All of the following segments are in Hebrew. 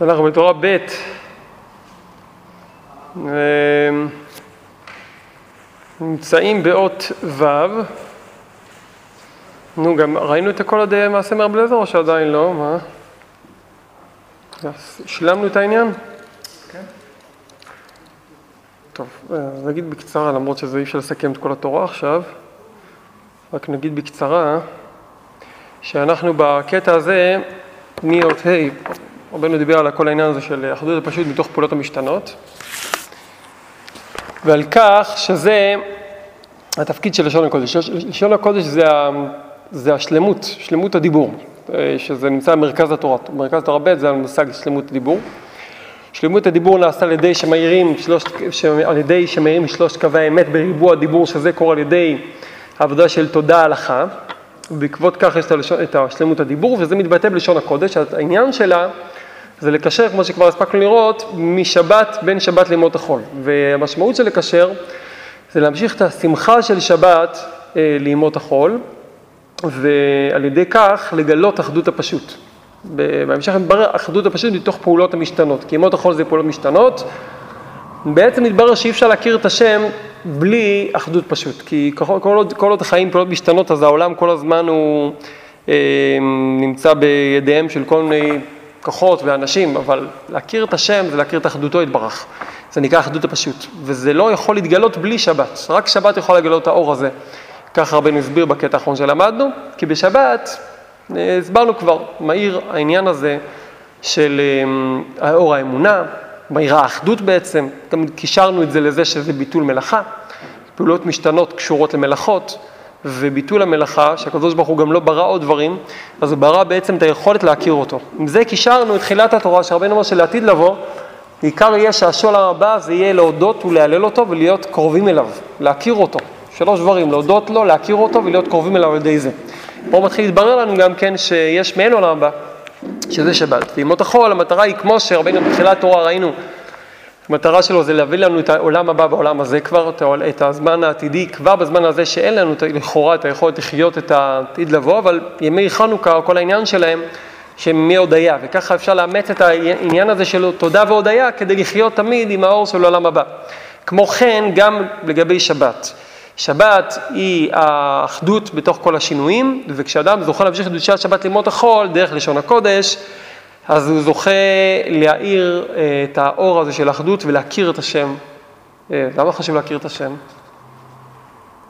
אנחנו בתורה ב', נמצאים באות ו', נו גם ראינו את הכל עד מעשה מר בלזר או שעדיין לא? מה? השלמנו את העניין? כן. טוב, אז נגיד בקצרה, למרות שזה אי אפשר לסכם את כל התורה עכשיו, רק נגיד בקצרה שאנחנו בקטע הזה, מאות ה', רבנו דיבר על כל העניין הזה של אחדות הפשוט מתוך פעולות המשתנות, ועל כך שזה התפקיד של לשון הקודש. לשון הקודש זה, זה השלמות, שלמות הדיבור, שזה נמצא במרכז התורה. מרכז התורה ב' זה המושג שלמות הדיבור. שלמות הדיבור נעשה על ידי שמאירים, שלוש, שלושת קווי האמת בריבוע הדיבור, שזה קורה על ידי עבודה של תודה הלכה. ובעקבות כך יש את השלמות הדיבור, וזה מתבטא בלשון הקודש. העניין שלה זה לקשר, כמו שכבר הספקנו לראות, משבת, בין שבת לימות החול. והמשמעות של לקשר זה להמשיך את השמחה של שבת אה, לימות החול, ועל ידי כך לגלות אחדות הפשוט. בהמשך מתברר אחדות הפשוט מתוך פעולות המשתנות, כי ימות החול זה פעולות משתנות. בעצם מתברר שאי אפשר להכיר את השם בלי אחדות פשוט, כי כל עוד, כל עוד החיים פעולות משתנות, אז העולם כל הזמן הוא אה, נמצא בידיהם של כל מיני כוחות ואנשים, אבל להכיר את השם זה להכיר את אחדותו יתברך. זה נקרא אחדות הפשוט, וזה לא יכול להתגלות בלי שבת, רק שבת יכול לגלות את האור הזה. ככה רבנו הסביר בקטע האחרון שלמדנו, כי בשבת, אה, הסברנו כבר, מאיר העניין הזה של אה, אור האמונה, מאיר האחדות בעצם, גם קישרנו את זה לזה שזה ביטול מלאכה, פעולות משתנות קשורות למלאכות. וביטול המלאכה, שהקדוש ברוך הוא גם לא ברא עוד דברים, אז הוא ברא בעצם את היכולת להכיר אותו. עם זה קישרנו את תחילת התורה, שהרבנו אומר שלעתיד לבוא, עיקר יהיה שהשול הבא זה יהיה להודות ולהלל אותו ולהיות קרובים אליו, להכיר אותו. שלוש דברים, להודות לו, להכיר אותו ולהיות קרובים אליו על ידי זה. פה מתחיל להתברר לנו גם כן שיש מעין עולם הבא, שזה שבת. וימות החול, המטרה היא כמו שרבנו בתחילת התורה ראינו המטרה שלו זה להביא לנו את העולם הבא בעולם הזה כבר, את הזמן העתידי, כבר בזמן הזה שאין לנו לכאורה את היכולת לחיות את העתיד לבוא, אבל ימי חנוכה, כל העניין שלהם, שהם מהודיה, וככה אפשר לאמץ את העניין הזה של תודה והודיה כדי לחיות תמיד עם האור של העולם הבא. כמו כן, גם לגבי שבת. שבת היא האחדות בתוך כל השינויים, וכשאדם זוכה להמשיך את קדושת שבת לימות החול, דרך לשון הקודש, אז הוא זוכה להאיר אה, את האור הזה של האחדות ולהכיר את השם. אה, למה חשוב להכיר את השם?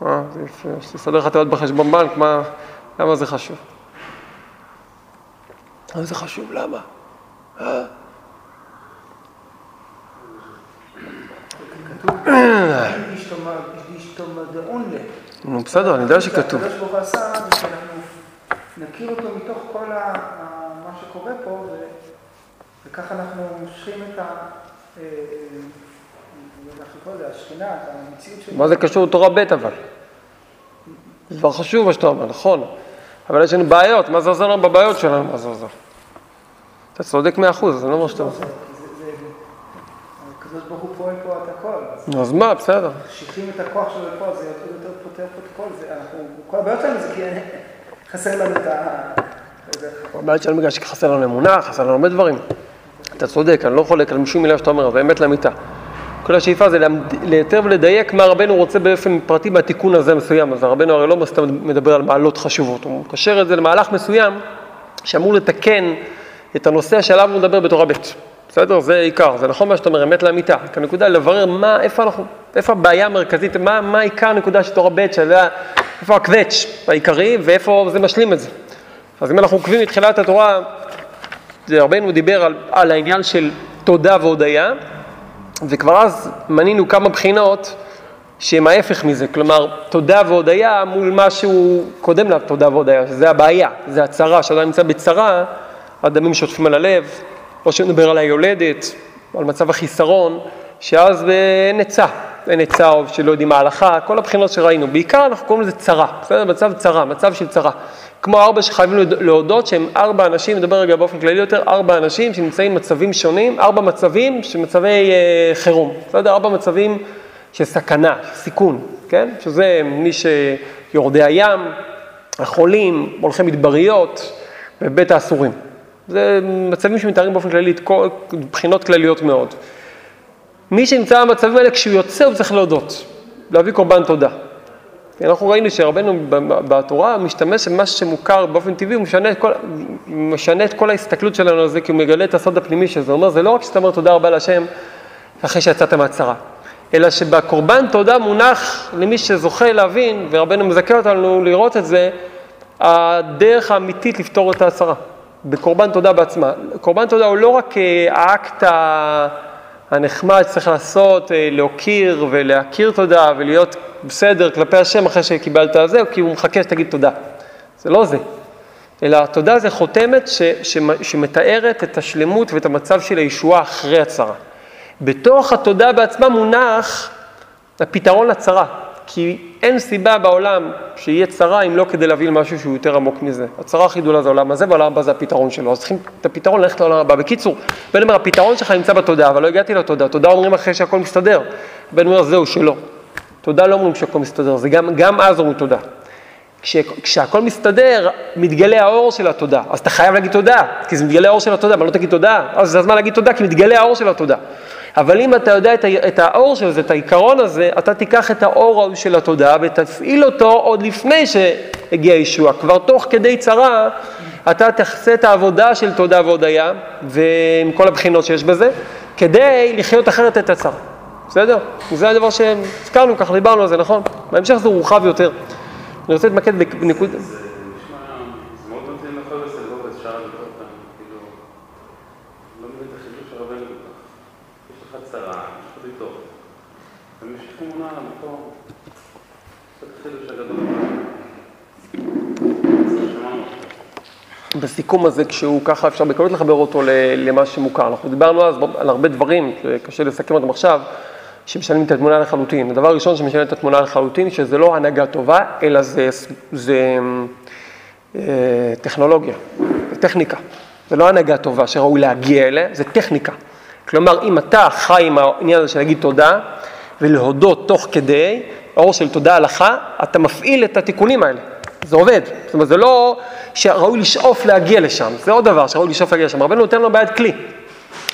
אה, זה יפה, לסדר לך תיאות בחשבון בנק, מה, למה זה חשוב? למה זה חשוב? למה? נו בסדר, אני יודע שכתוב. נכיר אותו מתוך כל מה שקורה פה, ו... וככה אנחנו מושכים את ה... אה, אה, שלנו. מה זה קשור לתורה ב' אבל? זה דבר חשוב מה שאתה אומר, נכון. אבל יש לנו בעיות, מה זה עוזר לנו בבעיות שלנו? מה זה עוזר? אתה צודק מאה אחוז, זה לא מה שאתה עושה. הקדוש ברוך הוא פועל פה את הכל. אז מה, בסדר. משיכים את הכוח שלו לפה, זה יותר פותח את הכל. כל הבעיות שלנו זה כי חסר לנו את ה... הבעיה שלנו בגלל שחסר לנו אמונה, חסר לנו הרבה דברים. אתה צודק, אני לא חולק על שום מילה שאתה אומר, זה אמת לאמיתה. כל השאיפה זה לאתר ולדייק מה רבנו רוצה באופן פרטי בתיקון הזה מסוים. אז רבנו הרי לא סתם מדבר על מעלות חשובות, הוא מקשר את זה למהלך מסוים שאמור לתקן את הנושא שעליו הוא מדבר בתורה ב'. בסדר? זה עיקר, זה נכון מה שאתה אומר, אמת לאמיתה. הנקודה לברר מה, איפה אנחנו, איפה הבעיה המרכזית, מה, מה עיקר הנקודה של תורה ב', שזה, איפה הקווץ' העיקרי ואיפה זה משלים את זה. אז אם אנחנו עוקבים מתחילת התורה, רבנו דיבר על, על העניין של תודה והודיה, וכבר אז מנינו כמה בחינות שהן ההפך מזה, כלומר תודה והודיה מול משהו קודם לתודה והודיה, שזה הבעיה, זה הצרה, כשאדם נמצא בצרה, הדמים שוטפים על הלב, או שנדבר על היולדת, על מצב החיסרון, שאז אין עצה, אין עצה או שלא יודעים מה ההלכה, כל הבחינות שראינו, בעיקר אנחנו קוראים לזה צרה, בסדר? מצב צרה, מצב של צרה. כמו ארבע שחייבים להודות שהם ארבע אנשים, נדבר רגע באופן כללי יותר, ארבע אנשים שנמצאים במצבים שונים, ארבע מצבים של מצבי אה, חירום, בסדר? ארבע מצבים של סכנה, סיכון, כן? שזה מי שיורדי הים, החולים, הולכי מדבריות ובית האסורים. זה מצבים שמתארים באופן כללי, בחינות כלליות מאוד. מי שנמצא במצבים האלה, כשהוא יוצא הוא צריך להודות, להביא קורבן תודה. אנחנו ראינו שרבנו בתורה משתמש במה שמוכר באופן טבעי, הוא משנה את, כל, משנה את כל ההסתכלות שלנו על זה, כי הוא מגלה את הסוד הפנימי של זה. הוא אומר, זה לא רק שאתה אומר תודה רבה להשם אחרי שיצאת מהצרה, אלא שבקורבן תודה מונח למי זוכה להבין, ורבנו מזכה אותנו לראות את זה, הדרך האמיתית לפתור את ההצרה, בקורבן תודה בעצמה. קורבן תודה הוא לא רק אה, האקט הנחמד שצריך לעשות, אה, להוקיר ולהכיר תודה ולהיות בסדר כלפי השם אחרי שקיבלת זה, כי הוא מחכה שתגיד תודה. זה לא זה. אלא התודה זה חותמת ש, ש, שמתארת את השלמות ואת המצב של הישועה אחרי הצרה. בתוך התודה בעצמה מונח הפתרון לצרה, כי אין סיבה בעולם שיהיה צרה אם לא כדי להביא למשהו שהוא יותר עמוק מזה. הצרה הכי גדולה זה העולם הזה, והעולם הבא זה הפתרון שלו. אז צריכים את הפתרון ללכת לעולם הבא. בקיצור, בן אומר, הפתרון שלך נמצא בתודה, אבל לא הגעתי לתודה. תודה אומרים אחרי שהכל מסתדר. בן אומר, זהו, שלא. תודה לא אומרים כשהכל מסתדר, זה גם, גם אז אומרים תודה. כש, כשהכל מסתדר, מתגלה האור של התודה. אז אתה חייב להגיד תודה, כי זה מתגלה האור של התודה, אבל לא תגיד תודה, אז זה הזמן להגיד תודה, כי מתגלה האור של התודה. אבל אם אתה יודע את, את האור של זה, את העיקרון הזה, אתה תיקח את האור של התודה ותפעיל אותו עוד לפני שהגיע ישוע. כבר תוך כדי צרה, אתה תעשה את העבודה של תודה והודיה, ועם כל הבחינות שיש בזה, כדי לחיות אחרת את הצרה. בסדר? זה הדבר שהזכרנו, ככה דיברנו על זה, נכון? בהמשך זה מורחב יותר. אני רוצה להתמקד בנקודה... בסיכום הזה, כשהוא ככה, אפשר בקלות לחבר אותו למה שמוכר. אנחנו דיברנו אז על הרבה דברים, קשה לסכם אותם עכשיו, שמשנים את התמונה לחלוטין. הדבר הראשון שמשנה את התמונה לחלוטין, שזה לא הנהגה טובה, אלא זה, זה אה, טכנולוגיה, זה טכניקה. זה לא הנהגה טובה שראוי להגיע אליה, זה טכניקה. כלומר, אם אתה חי עם העניין הזה של להגיד תודה, ולהודות תוך כדי, אור של תודה הלכה, אתה מפעיל את התיקונים האלה. זה עובד. זאת אומרת, זה לא שראוי לשאוף להגיע לשם, זה עוד דבר שראוי לשאוף להגיע לשם. רבנו נותן לו ביד כלי.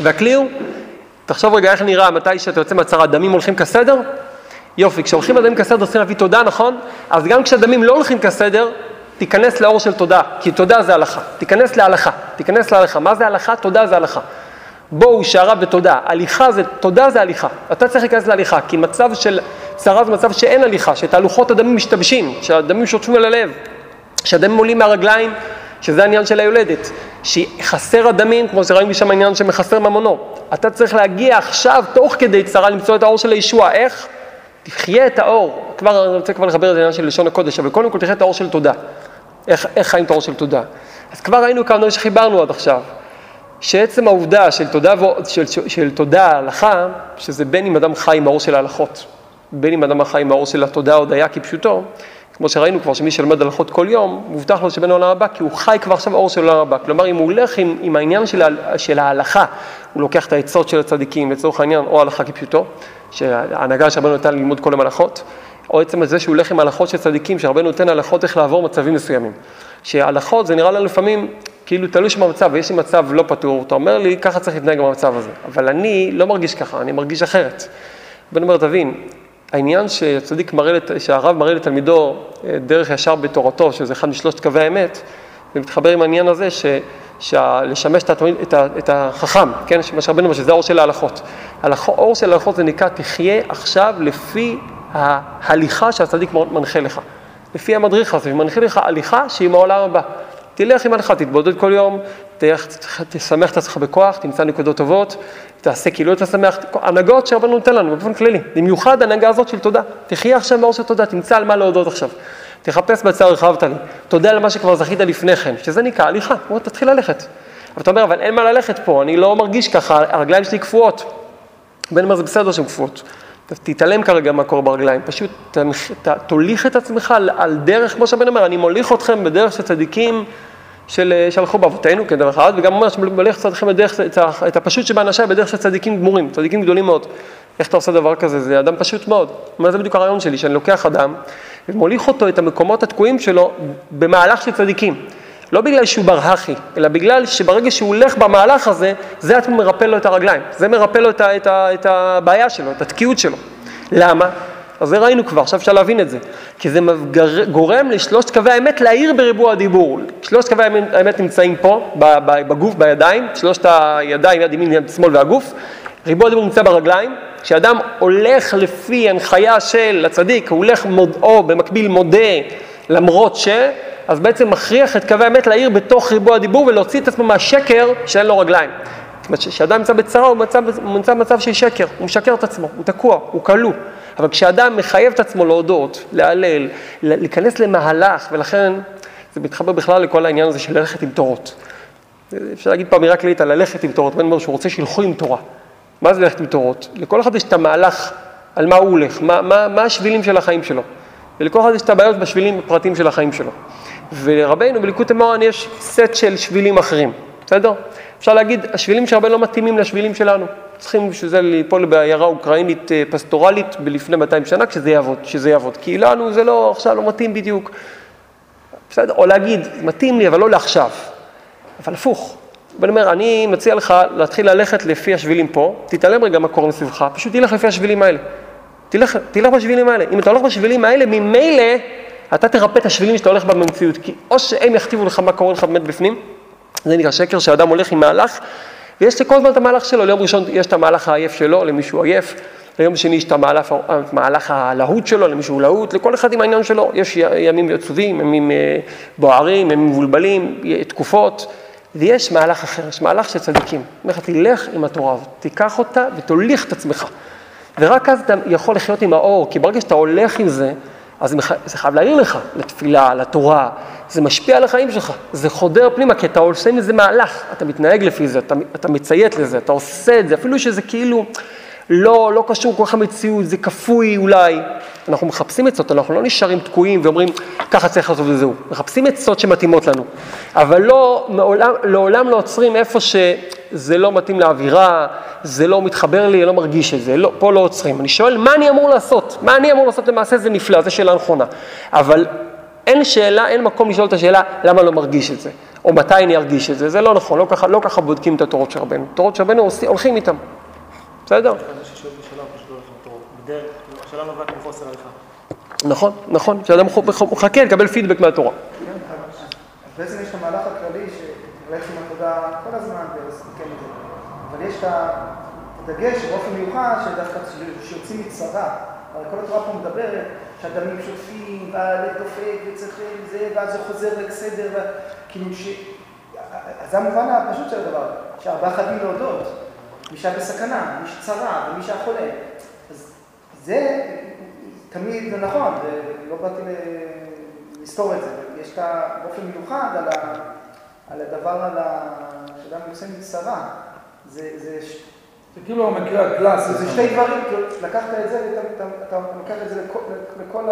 והכלי הוא, תחשוב רגע איך נראה מתי שאתה יוצא מהצהרה, דמים הולכים כסדר? יופי, כשהולכים הדמים כסדר צריכים להביא תודה, נכון? אז גם כשהדמים לא הולכים כסדר, תיכנס לאור של תודה, כי תודה זה הלכה. תיכנס להלכה, תיכנס להלכה. מה זה הלכה? תודה זה הלכה. בואו שערה בתודה. הליכה זה, תודה זה הליכה. אתה צריך להיכנס להליכה, כי מצב של צרה זה מצב שאין הליכה, שתהלוכות הדמים משתבשים, שהדמים שוטפים על הלב, שהדמים עולים מהרגליים, שזה העניין של היולדת, שחסר הדמים, כמו שראינו שם העניין שמחסר ממונו. אתה צריך להגיע עכשיו, תוך כדי צרה, למצוא את האור של הישוע. איך? תחיה את האור. כבר, אני רוצה כבר לחבר את העניין של לשון הקודש, אבל קודם כל תחיה את האור של תודה. איך, איך חיים את האור של תודה? אז כבר ראינו כמה דברים שחיברנו עד עכשיו. שעצם העובדה של תודה, של, של, של תודה הלכה, שזה בין אם אדם חי עם האור של ההלכות, בין אם אדם חי עם האור של התודה הודיה כפשוטו, כמו שראינו כבר שמי שלומד הלכות כל יום, מובטח לו שבין העולם הבא, כי הוא חי כבר עכשיו האור של העולם הבא. כלומר, אם הוא הולך עם, עם העניין של, של ההלכה, הוא לוקח את העצות של הצדיקים, לצורך העניין, או הלכה כפשוטו, שההנהגה שרבנו נותן ללמוד כל המלאכות, או עצם זה שהוא הולך עם הלכות של צדיקים, שרבנו נותן הלכות איך לעבור מצבים מסוימים. שהלכות זה נראה לנו לפעמים כאילו תלוי שם במצב, ויש לי מצב לא פתור, אתה אומר לי, ככה צריך להתנהג במצב הזה. אבל אני לא מרגיש ככה, אני מרגיש אחרת. בן אומר, תבין, העניין שצדיק מראה, שהרב מראה לתלמידו אה, דרך ישר בתורתו, שזה אחד משלושת קווי האמת, זה מתחבר עם העניין הזה ש, לשמש את, את, את החכם, כן, מה שרבנו אומר, שזה האור של ההלכות. האור של ההלכות זה נקרא, תחיה עכשיו לפי ההליכה שהצדיק מנחה לך. לפי המדריך הזה, ומנחה לך הליכה שהיא מהעולם הבא. תלך עם הלכה, תתבודד כל יום, תלך, תשמח את עצמך בכוח, תמצא נקודות טובות, תעשה כאילו אתה שמח, הנהגות שהרבנו נותן לנו באופן כללי, במיוחד הנהגה הזאת של תודה. תחיה עכשיו מאור של תודה, תמצא על מה להודות עכשיו. תחפש בצער הרחבת לי, תודה על מה שכבר זכית לפני כן, שזה נקרא הליכה, הוא אומר, תתחיל ללכת. אבל אתה אומר, אבל אין מה ללכת פה, אני לא מרגיש ככה, הרגליים שלי קפואות. בין מה זה בסדר שהן קפואות. תתעלם כרגע מה קורה ברגליים, פשוט תוליך את עצמך על, על דרך, כמו שהבן אומר, אני מוליך אתכם בדרך של צדיקים של, שהלכו באבותינו כדרך אחד, וגם אומר שמוליך אתכם בדרך, את הפשוט שבאנשי בדרך של צדיקים גמורים, צדיקים גדולים מאוד. איך אתה עושה דבר כזה? זה אדם פשוט מאוד. מה זה בדיוק הרעיון שלי, שאני לוקח אדם ומוליך אותו, את המקומות התקועים שלו, במהלך של צדיקים. לא בגלל שהוא ברהכי, אלא בגלל שברגע שהוא הולך במהלך הזה, זה עצמו מרפא לו את הרגליים. זה מרפא לו את, ה, את, ה, את הבעיה שלו, את התקיעות שלו. למה? אז זה ראינו כבר, עכשיו אפשר להבין את זה. כי זה גורם לשלושת קווי האמת להעיר בריבוע הדיבור. שלושת קווי האמת נמצאים פה, בגוף, בידיים, שלושת הידיים, יד ימין, יד שמאל והגוף. ריבוע הדיבור נמצא ברגליים. כשאדם הולך לפי הנחיה של הצדיק, הוא הולך מוד, או במקביל מודה למרות ש... אז בעצם מכריח את קווי האמת להעיר בתוך ריבוע הדיבור ולהוציא את עצמו מהשקר שאין לו רגליים. כשאדם נמצא בצרה הוא נמצא במצב של שקר, הוא משקר את עצמו, הוא תקוע, הוא כלוא. אבל כשאדם מחייב את עצמו להודות, להלל, להיכנס למהלך, ולכן זה מתחבר בכלל לכל העניין הזה של ללכת עם תורות. אפשר להגיד פה אמירה כללית על ללכת עם תורות, בן אומר שהוא רוצה שילכו עם תורה. מה זה ללכת עם תורות? לכל אחד יש את המהלך על מה הוא הולך, מה, מה, מה השבילים של החיים שלו. ולכל אחד יש את הבעיות בשבילים הפרטיים של החיים שלו. ולרבנו בליקוט המורן יש סט של שבילים אחרים, בסדר? אפשר להגיד, השבילים של רבנו לא מתאימים לשבילים שלנו. צריכים בשביל זה ליפול בעיירה אוקראינית אה, פסטורלית בלפני 200 שנה, כשזה יעבוד, שזה יעבוד. כי לנו זה לא, עכשיו לא מתאים בדיוק. בסדר? או להגיד, מתאים לי, אבל לא לעכשיו. אבל הפוך. ואני אומר, אני מציע לך להתחיל ללכת לפי השבילים פה, תתעלם רגע מה קורה מסביבך, פשוט תלך לפי השבילים האלה. תלך, תלך בשבילים האלה. אם אתה הולך בשבילים האלה, ממילא אתה תרפא את השבילים שאתה הולך במציאות. כי או שהם יכתיבו לך מה קורה לך באמת בפנים, זה נקרא שקר שאדם הולך עם מהלך, ויש כל הזמן את המהלך שלו, ליום ראשון יש את המהלך העייף שלו, למישהו עייף, ליום שני יש את המהלך, המהלך הלהוט שלו, למישהו להוט, לכל אחד עם העניין שלו, יש ימים עצובים, ימים אה, בוערים, ימים מבולבלים, תקופות, ויש מהלך אחר, יש מהלך של צדיקים. אומר לך, תלך עם התורה הזאת, תיקח אותה ותוליך את עצמך. ורק אז אתה יכול לחיות עם האור, כי ברגע שאתה הולך עם זה, אז זה חייב להעיר לך, לתפילה, לתורה, זה משפיע על החיים שלך, זה חודר פנימה, כי אתה עושה מזה מהלך, אתה מתנהג לפי זה, אתה, אתה מציית לזה, אתה עושה את זה, אפילו שזה כאילו לא, לא קשור כל כך למציאות, זה כפוי אולי. אנחנו מחפשים עצות, אנחנו לא נשארים תקועים ואומרים, ככה צריך לעשות וזהו. מחפשים עצות שמתאימות לנו, אבל לא, מעולם, לעולם לא עוצרים איפה שזה לא מתאים לאווירה, זה לא מתחבר לי, אני לא מרגיש את זה, לא, פה לא עוצרים. אני שואל, מה אני אמור לעשות? מה אני אמור לעשות למעשה זה נפלא, זו שאלה נכונה. אבל אין שאלה, אין מקום לשאול את השאלה, למה לא מרגיש את זה? או מתי אני ארגיש את זה? זה לא נכון, לא ככה, לא ככה בודקים את התורות של רבנו. תורות של רבנו הולכים איתם. בסדר? נכון, נכון, שאדם מחכה לקבל פידבק מהתורה. כן, בעצם יש את המהלך הכללי שהולך עם התודה כל הזמן ולסכם את זה. אבל יש את הדגש באופן מיוחד שדווקא כשיוצאים מצרה, הרי כל התורה פה מדברת שהדמים שוטפים, והלב דופק וצריך זה, ואז זה חוזר לסדר, כאילו ש... אז זה המובן הפשוט של הדבר, שארבעה חייבים להודות. מי שהיה בסכנה, מי שצרה ומי שהיה חולה. אז זה תמיד זה נכון, ולא באתי לסתור את זה, יש את באופן מיוחד על, ה, על הדבר, על ה... שאדם יוצא מצרה. זה, זה, זה כאילו המקרה הקלאסי. זה שתי דברים, לקחת את זה ואתה לוקח את זה לכל, לכל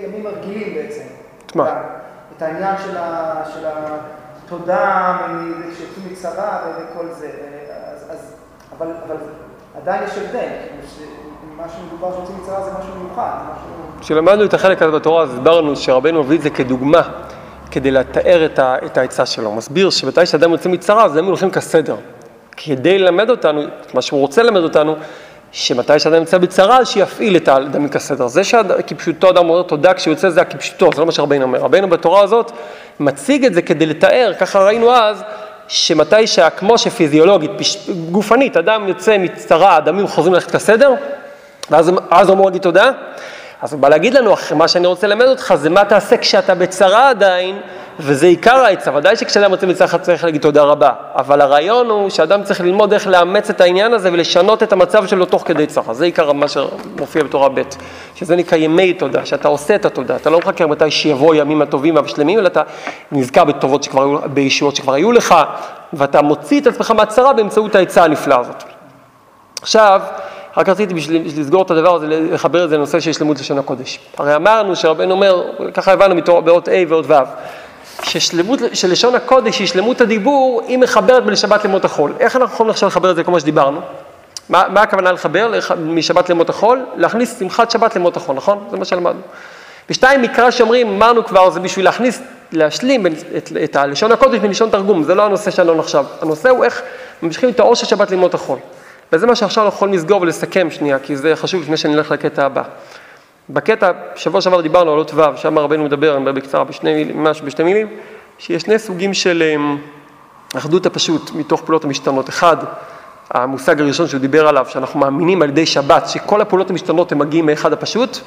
הימים הרגילים בעצם. את מה? את העניין של, ה, של התודה, שיוצאים מצרה וכל זה. אבל, אבל עדיין יש הבדל, מה שמדובר שיוצאים מצרה זה משהו מיוחד, כשלמדנו את החלק הזה בתורה, אז הסברנו שרבנו מביא את זה כדוגמה, כדי לתאר את העצה שלו. הוא מסביר שמתי שאדם יוצא מצרה, אז הם הולכים כסדר. כדי ללמד אותנו, מה שהוא רוצה ללמד אותנו, שמתי שאדם נמצא בצרה, שיפעיל את האדם כסדר. זה שכפשוטו אדם אומר תודה כשהוא יוצא, זה הכפשוטו, זה לא מה שרבינו אומר. רבינו בתורה הזאת מציג את זה כדי לתאר, ככה ראינו אז, שמתי שכמו שפיזיולוגית, גופנית, אדם יוצא מצרה, אדמים חוזרים ללכת כסדר, ואז הוא אמור להגיד תודה. אז הוא בא להגיד לנו, מה שאני רוצה ללמד אותך זה מה תעשה כשאתה בצרה עדיין, וזה עיקר העצה, ודאי שכשאדם יוצא מצרה צריך להגיד תודה רבה, אבל הרעיון הוא שאדם צריך ללמוד איך לאמץ את העניין הזה ולשנות את המצב שלו תוך כדי צרה, זה עיקר מה שמופיע בתורה ב', שזה נקרא ימי תודה, שאתה עושה את התודה, אתה לא מחכה מתי שיבוא הימים הטובים והשלמים, אלא אתה נזכר בטובות שכבר היו, בישועות שכבר היו לך, ואתה מוציא את עצמך מהצרה באמצעות העצה הנפלאה הזאת. עכשיו, רק רציתי בשביל לסגור את הדבר הזה, לחבר את זה לנושא של שלמות לשון הקודש. הרי אמרנו שרבנו אומר, ככה הבנו באות A ואות ו', ששלמות של לשון הקודש היא שלמות הדיבור, היא מחברת בין שבת למות החול. איך אנחנו יכולים עכשיו לחבר את זה כמו שדיברנו? מה, מה הכוונה לחבר משבת למות החול? להכניס שמחת שבת למות החול, נכון? זה מה שלמדנו. ושתיים, מקרא שאומרים, אמרנו כבר, זה בשביל להכניס, להשלים את, את, את הלשון הקודש מלשון תרגום, זה לא הנושא שלנו עכשיו. הנושא הוא איך ממשיכים את האור של שבת ללמוד את החול. וזה מה שעכשיו אנחנו יכולים לסגור ולסכם שנייה, כי זה חשוב לפני שאני אלך לקטע הבא. בקטע, שבוע שעבר דיברנו על אות ו', שם רבנו מדבר, אני מדבר בקצרה, בשני מילים, ממש בשתי מילים, שיש שני סוגים של אמ, אחדות הפשוט מתוך פעולות המשתנות. אחד, המושג הראשון שהוא דיבר עליו, שאנחנו מאמינים על ידי שבת, שכל הפעולות המשתנות הם מגיעים מאחד הפשוט.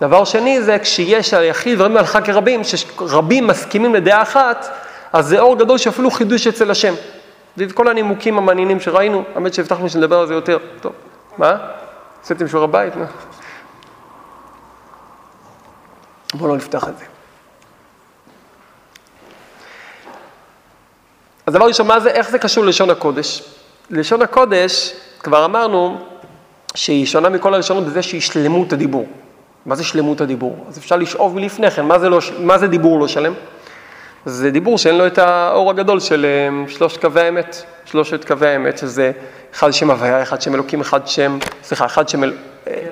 דבר שני זה כשיש היחיד דברים הלכה כרבים, שרבים מסכימים לדעה אחת, אז זה אור גדול שאפילו חידוש אצל השם. ואת כל הנימוקים המעניינים שראינו, האמת שהבטחנו שנדבר על זה יותר. טוב, מה? עשיתם שיעור הבית? מה? בואו לא נפתח את זה. אז דבר ראשון, מה זה, איך זה קשור ללשון הקודש? לשון הקודש, כבר אמרנו שהיא שונה מכל הלשונות בזה שהיא שלמות הדיבור. מה זה שלמות הדיבור? אז אפשר לשאוב מלפני כן, מה זה, לא, מה זה דיבור לא שלם? זה דיבור שאין לו את האור הגדול של אה, שלושת קווי האמת, שלושת קווי האמת, שזה אחד שם הוויה, אחד שם אלוקים, אחד שם, סליחה, אחד שם אל,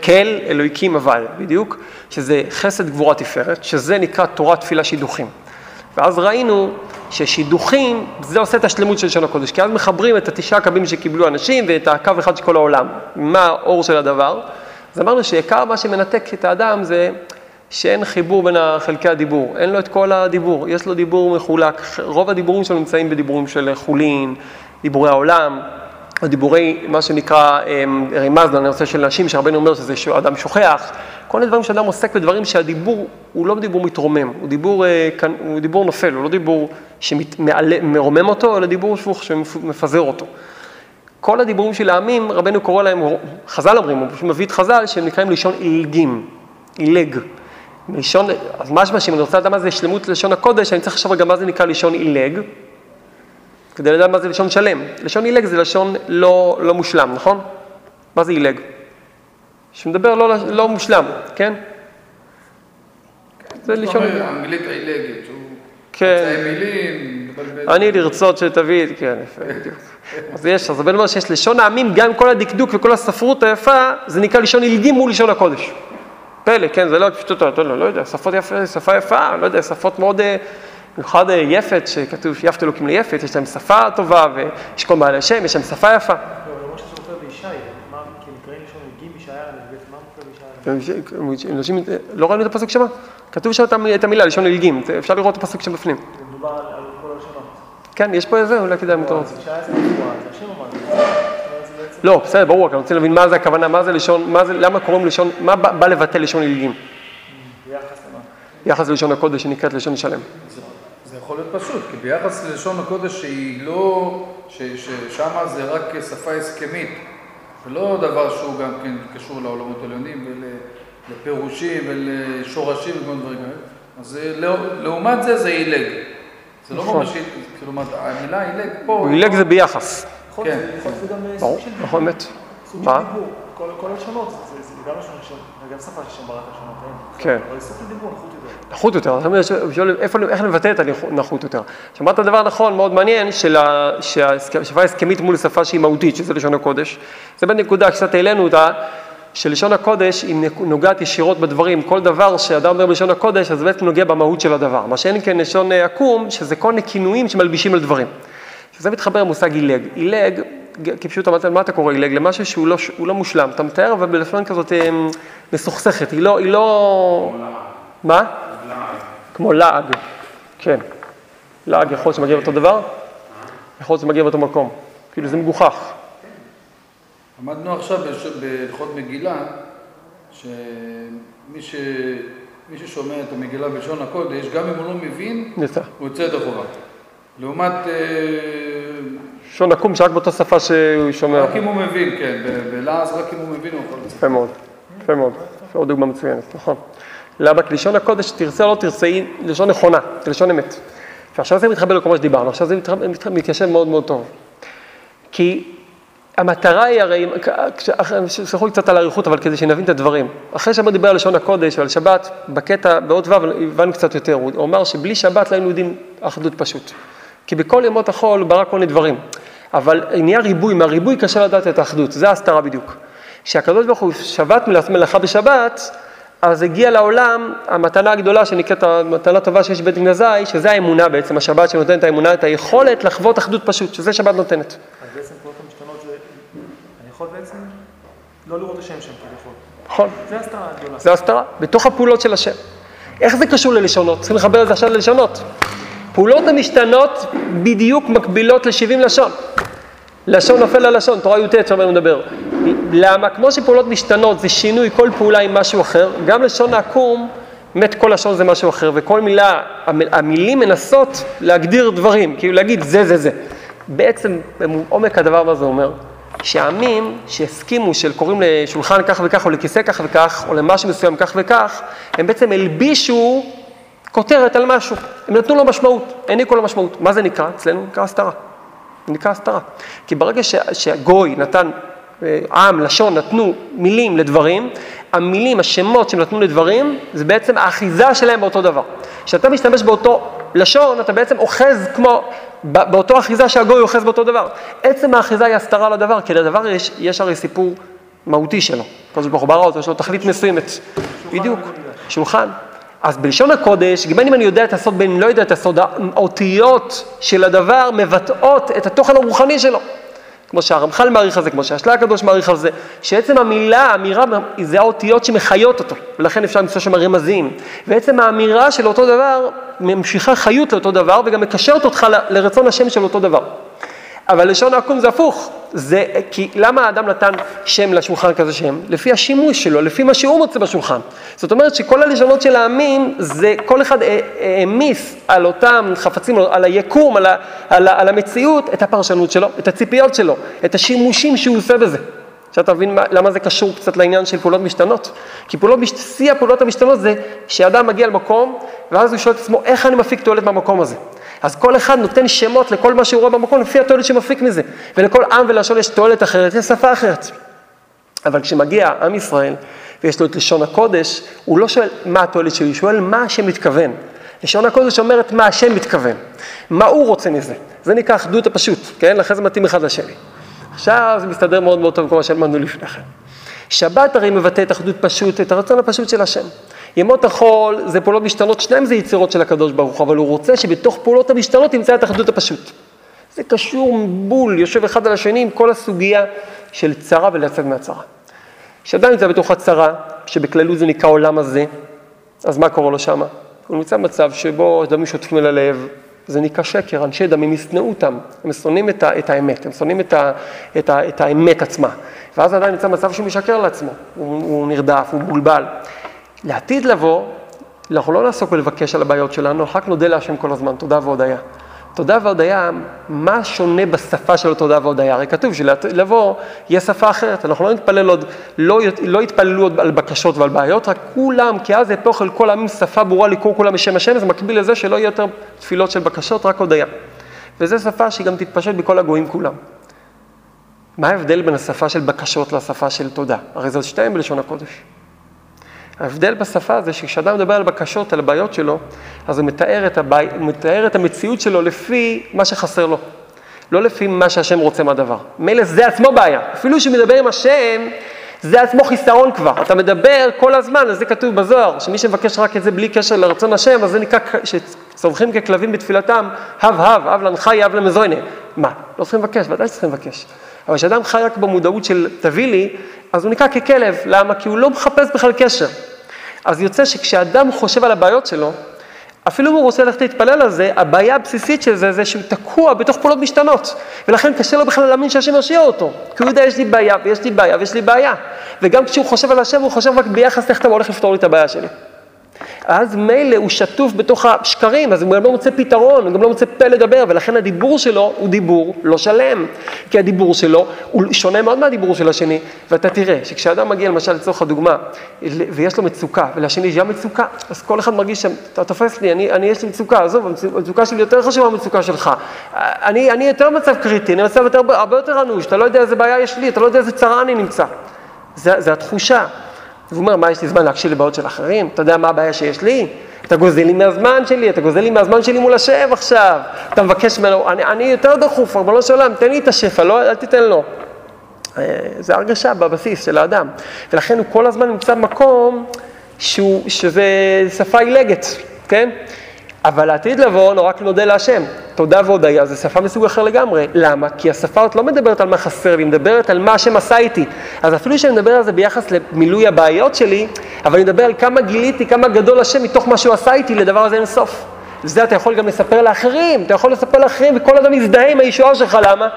כל, אלוהיקים הוויה, בדיוק, שזה חסד גבורה תפארת, שזה נקרא תורת תפילה שידוכים. ואז ראינו ששידוכים, זה עושה את השלמות של לשון הקודש, כי אז מחברים את התשעה קווים שקיבלו אנשים ואת הקו אחד של כל העולם, מה האור של הדבר. אז אמרנו שעיקר מה שמנתק את האדם זה שאין חיבור בין חלקי הדיבור, אין לו את כל הדיבור, יש לו דיבור מחולק, רוב הדיבורים שלו נמצאים בדיבורים של חולין, דיבורי העולם, או דיבורי, מה שנקרא אמ, רימז לנושא של נשים, שהרבנו אומר שזה אדם שוכח, כל מיני דברים שאדם עוסק בדברים שהדיבור הוא לא דיבור מתרומם, הוא דיבור, אה, הוא דיבור נופל, הוא לא דיבור שמרומם אותו, אלא דיבור שפוך שמפזר אותו. כל הדיבורים של העמים, רבנו קורא להם, חז"ל אומרים, הוא פשוט מביא את חז"ל, שהם נקראים לשון עילגים, עילג. לשון, אז משמע שאם אני רוצה לדעת מה זה שלמות לשון הקודש, אני צריך לחשוב גם מה זה נקרא לשון עילג, כדי לדעת מה זה לשון שלם. לשון עילג זה לשון לא, לא מושלם, נכון? מה זה עילג? שמדבר לא, לא מושלם, כן? זה לשון... האנגלית העילגת, הוא... כן. מילים, אני לרצות שתביא, כן, יפה, בדיוק. אז יש, אז הבן אומר שיש לשון העמים, גם כל הדקדוק וכל הספרות היפה, זה נקרא לשון עילגים מול לשון הקודש. פלא, כן, זה לא פשוט, לא, לא יודע, שפות יפה, שפה יפה, לא יודע, שפות מאוד, אה, במיוחד אה, יפת, שכתוב שיפת אלוקים ליפת, יש להם שפה טובה, ויש כל מעלה השם, יש להם שפה יפה. לא ראינו את הפסוק שם? כתוב שם את המילה, לשון עילגים, אפשר לראות את הפסוק שם בפנים. מדובר על כל הלשונות. כן, יש פה איזה, אולי כדאי אם אתה רוצה. לא, בסדר, ברור, אני רוצה להבין מה זה הכוונה, מה זה לשון, מה זה, למה קוראים לשון, מה בא לבטא לשון עילגים? ביחס ללשון הקודש שנקראת לשון שלם. זה יכול להיות פשוט, כי ביחס ללשון הקודש שהיא לא, ששם זה רק שפה הסכמית, ולא דבר שהוא גם כן קשור לעולמות העליונים ולפירושים ולשורשים וכל דברים כאלה. אז לא, לעומת זה זה עילג. זה לא נכון. ממש, כלומר, המילה עילג פה... עילג זה ביחס. יכול כן. להיות שזה גם אה, ברור, סוג של נכון, אמת. סוג של מה? דיבור. כל הלשונות, זה- גם לשון ראשון, וגם שפה ששם ברק הלשונות, אין. כן. אבל סוג של דיבור, נחות יותר. נחות יותר, אז אני שואל איפה, איך לבטא את הנחות יותר. שאמרת דבר נכון, מאוד מעניין, של שהשפה ההסכמית מול שפה שהיא מהותית, שזה לשון הקודש. זה באמת נקודה, קצת העלינו אותה, שלשון הקודש היא נוגעת ישירות בדברים. כל דבר שאדם אומר בלשון הקודש, אז זה בעצם נוגע במהות של הדבר. מה שאין כן לשון אה, עקום, שזה כל מיני כינויים שמלבישים על דברים. שזה מתחבר למושג עילג. עילג, כפשוט אמרת, מה אתה קורא עילג? למשהו שהוא לא, הוא לא מושלם. אתה מתאר, אבל בלשון כזאת אה, מסוכסכת. היא לא, היא לא... מה? כמו לעג, כן. לעג יכול להיות שמגיע באותו דבר? יכול להיות שמגיע באותו מקום. כאילו זה מגוחך. למדנו עכשיו בהלכות מגילה, שמי ש... מי ששומע את המגילה בלשון הקודש, גם אם הוא לא מבין. הוא יוצא ידי חובה. לעומת, אה, לשון עקום שרק באותה שפה שהוא שומע. רק אם הוא מבין, כן, בלעז רק אם הוא מבין הוא יכול לצאת. יפה מאוד, יפה מאוד. עוד דוגמה מצוינת, נכון. למה? כי לשון הקודש, תרצה או לא תרצה, היא לשון נכונה, זה לשון אמת. ועכשיו זה מתחבר לכל מה שדיברנו, עכשיו זה מתיישב מאוד מאוד טוב. כי המטרה היא הרי, סלחו לי קצת על האריכות, אבל כדי שנבין את הדברים. אחרי שאמר דיבר על לשון הקודש ועל שבת, בקטע, באות ו' הבנו קצת יותר, הוא אמר שבלי שבת לא היינו יודעים אחדות פשוט. כי בכל ימות החול הוא ברא כל מיני דברים. אבל נהיה ריבוי, מהריבוי קשה לדעת את האחדות, זה ההסתרה בדיוק. כשהקדוש ברוך הוא שבת מלאכה בשבת, אז הגיעה לעולם המתנה הגדולה שנקראת המתנה טובה שיש בבית גנזי, שזה האמונה בעצם, השבת שנותנת את האמונה, את היכולת לחוות אחדות פשוט, שזה שבת נותנת. אז בעצם פעולות המשתנות זה, אני יכול בעצם לא לראות השם שם כביכול. נכון. זה הסתרה הגדולה. זה הסתרה, בתוך הפעולות של השם. איך זה קשור ללשונות? צריכים לחבר את זה עכשיו ללשונות. פעולות המשתנות בדיוק מקבילות ל-70 לשון. לשון נופל על לשון, תורה י"ט אני מדבר. למה? כמו שפעולות משתנות זה שינוי כל פעולה עם משהו אחר, גם לשון העקום, באמת כל לשון זה משהו אחר, וכל מילה, המ- המילים מנסות להגדיר דברים, כאילו להגיד זה זה זה. בעצם, עומק הדבר מה זה אומר? שהעמים שהסכימו שקוראים לשולחן כך וכך, או לכיסא כך וכך, או למשהו מסוים כך וכך, הם בעצם הלבישו כותרת על משהו. הם נתנו לו משמעות, העניקו לו משמעות. מה זה נקרא? אצלנו נקרא הסתרה. נקרא הסתרה. כי ברגע ש- שהגוי נתן, אה, עם, לשון, נתנו מילים לדברים, המילים, השמות שהם נתנו לדברים, זה בעצם האחיזה שלהם באותו דבר. כשאתה משתמש באותו לשון, אתה בעצם אוחז כמו, באותו אחיזה שהגוי אוחז באותו דבר. עצם האחיזה היא הסתרה לדבר, כי לדבר יש, יש הרי סיפור מהותי שלו. הקדוש ברוך הוא ברא אותו, יש לו תכלית מסוימת. בדיוק, שולחן. אז בלשון הקודש, בין אם אני יודע את הסוד, בין אם לא יודע את הסוד, האותיות של הדבר מבטאות את התוכן הרוחני שלו. כמו שהרמח"ל מעריך על זה, כמו שהשלה הקדוש מעריך על זה, שעצם המילה, האמירה, זה האותיות שמחיות אותו, ולכן אפשר למצוא שם רמזים. ועצם האמירה של אותו דבר ממשיכה חיות לאותו דבר, וגם מקשרת אותך לרצון השם של אותו דבר. אבל לשון העקום זה הפוך. זה, כי למה האדם נתן שם לשולחן כזה שם? לפי השימוש שלו, לפי מה שהוא מוצא בשולחן. זאת אומרת שכל הלשונות של העמים, זה כל אחד אה, העמיס על אותם חפצים, על היקום, על, ה, על, ה, על המציאות, את הפרשנות שלו, את הציפיות שלו, את השימושים שהוא עושה בזה. עכשיו מה, למה זה קשור קצת לעניין של פעולות משתנות? כי פעולות, שיא הפעולות המשתנות זה שאדם מגיע למקום, ואז הוא שואל את עצמו, איך אני מפיק תועלת מהמקום הזה? אז כל אחד נותן שמות לכל מה שהוא רואה במקום לפי התועלת שמפיק מזה. ולכל עם ולשון יש תועלת אחרת, יש שפה אחרת. אבל כשמגיע עם ישראל ויש לו את לשון הקודש, הוא לא שואל מה התועלת שלי, הוא שואל מה השם מתכוון. לשון הקודש אומרת מה השם מתכוון, מה הוא רוצה מזה. זה נקרא אחדות הפשוט, כן? לכן זה מתאים אחד לשני. עכשיו זה מסתדר מאוד מאוד טוב עם כל מה שלמדנו לפני כן. שבת הרי מבטא את אחדות פשוט, את הרצון הפשוט של השם. ימות החול זה פעולות משתנות, שניים זה יצירות של הקדוש ברוך הוא, אבל הוא רוצה שבתוך פעולות המשתנות תמצא את האחדות הפשוט. זה קשור בול, יושב אחד על השני עם כל הסוגיה של צרה ולצאת מהצרה. כשאדם נמצא בתוך הצרה, שבכללות זה נקרא עולם הזה, אז מה קורה לו שמה? הוא נמצא במצב שבו דמים שוטפים אל הלב, זה נקרא שקר, אנשי דמים ישנאו אותם, הם שונאים את, את האמת, הם שונאים את, את, את האמת עצמה. ואז האדם נמצא במצב שהוא משקר לעצמו, הוא, הוא נרדף, הוא מבולבל. לעתיד לבוא, אנחנו לא נעסוק בלבקש על הבעיות שלנו, רק נודה להשם כל הזמן, תודה והודיה. תודה והודיה, מה שונה בשפה של תודה והודיה? הרי כתוב שלבוא יהיה שפה אחרת, אנחנו לא נתפלל עוד, לא, לא יתפללו עוד על בקשות ועל בעיות, רק כולם, כי אז יהפוך אל כל העמים שפה ברורה לקרוא כולם בשם השם, זה מקביל לזה שלא יהיה יותר תפילות של בקשות, רק הודיה. וזו שפה שהיא גם תתפשט בכל הגויים כולם. מה ההבדל בין השפה של בקשות לשפה של תודה? הרי זה שתיהן בלשון הקודש. ההבדל בשפה זה שכשאדם מדבר על בקשות, על הבעיות שלו, אז הוא מתאר את, הבעי... הוא מתאר את המציאות שלו לפי מה שחסר לו, לא לפי מה שהשם רוצה מהדבר. מילא זה עצמו בעיה, אפילו שהוא מדבר עם השם, זה עצמו חיסרון כבר. אתה מדבר כל הזמן, אז זה כתוב בזוהר, שמי שמבקש רק את זה בלי קשר לרצון השם, אז זה נקרא שצורכים ככלבים בתפילתם, הב הב, הב לנחי, הב למזוינה. מה, לא צריכים לבקש, ודאי שצריכים לבקש. אבל כשאדם חי רק במודעות של תביא לי, אז הוא נקרא ככלב, למה? כי הוא לא מחפש בכלל קשר. אז יוצא שכשאדם חושב על הבעיות שלו, אפילו אם הוא רוצה ללכת להתפלל על זה, הבעיה הבסיסית של זה, זה שהוא תקוע בתוך פעולות משתנות. ולכן קשה לו בכלל להאמין שהשם ירשיע אותו. כי הוא יודע, יש לי בעיה, ויש לי בעיה, ויש לי בעיה. וגם כשהוא חושב על השם, הוא חושב רק ביחס איך אתה הולך לפתור לי את הבעיה שלי. אז מילא הוא שטוף בתוך השקרים, אז הוא גם לא מוצא פתרון, הוא גם לא מוצא פה לדבר, ולכן הדיבור שלו הוא דיבור לא שלם. כי הדיבור שלו הוא שונה מאוד מהדיבור של השני, ואתה תראה שכשאדם מגיע למשל לצורך הדוגמה, ויש לו מצוקה, ולשני יש גם מצוקה, אז כל אחד מרגיש שאתה תופס לי, אני, אני יש לי מצוקה, עזוב, המצוקה שלי יותר חשובה מהמצוקה שלך. אני, אני יותר במצב קריטי, אני במצב יותר, הרבה יותר אנוש, אתה לא יודע איזה בעיה יש לי, אתה לא יודע איזה צרה אני נמצא. זה, זה התחושה. והוא אומר, מה, יש לי זמן להקשיב לבעיות של אחרים? אתה יודע מה הבעיה שיש לי? אתה גוזל לי מהזמן שלי, אתה גוזל לי מהזמן שלי מול השב עכשיו. אתה מבקש ממנו, אני, אני יותר דחוף, ריבונו של עולם, תן לי את השפע, לא, אל תיתן לו. זה הרגשה בבסיס של האדם. ולכן הוא כל הזמן נמצא במקום שהוא, שזה שפה עילגת, כן? אבל לעתיד לבוא, נורא נודה להשם. תודה והודיה זה שפה מסוג אחר לגמרי. למה? כי השפה הזאת לא מדברת על מה חסר לי, היא מדברת על מה השם עשה איתי. אז אפילו שאני מדבר על זה ביחס למילוי הבעיות שלי, אבל אני מדבר על כמה גיליתי, כמה גדול השם מתוך מה שהוא עשה איתי, לדבר הזה אין סוף. זה אתה יכול גם לספר לאחרים, אתה יכול לספר לאחרים, וכל אדם יזדהה עם הישועה שלך, למה?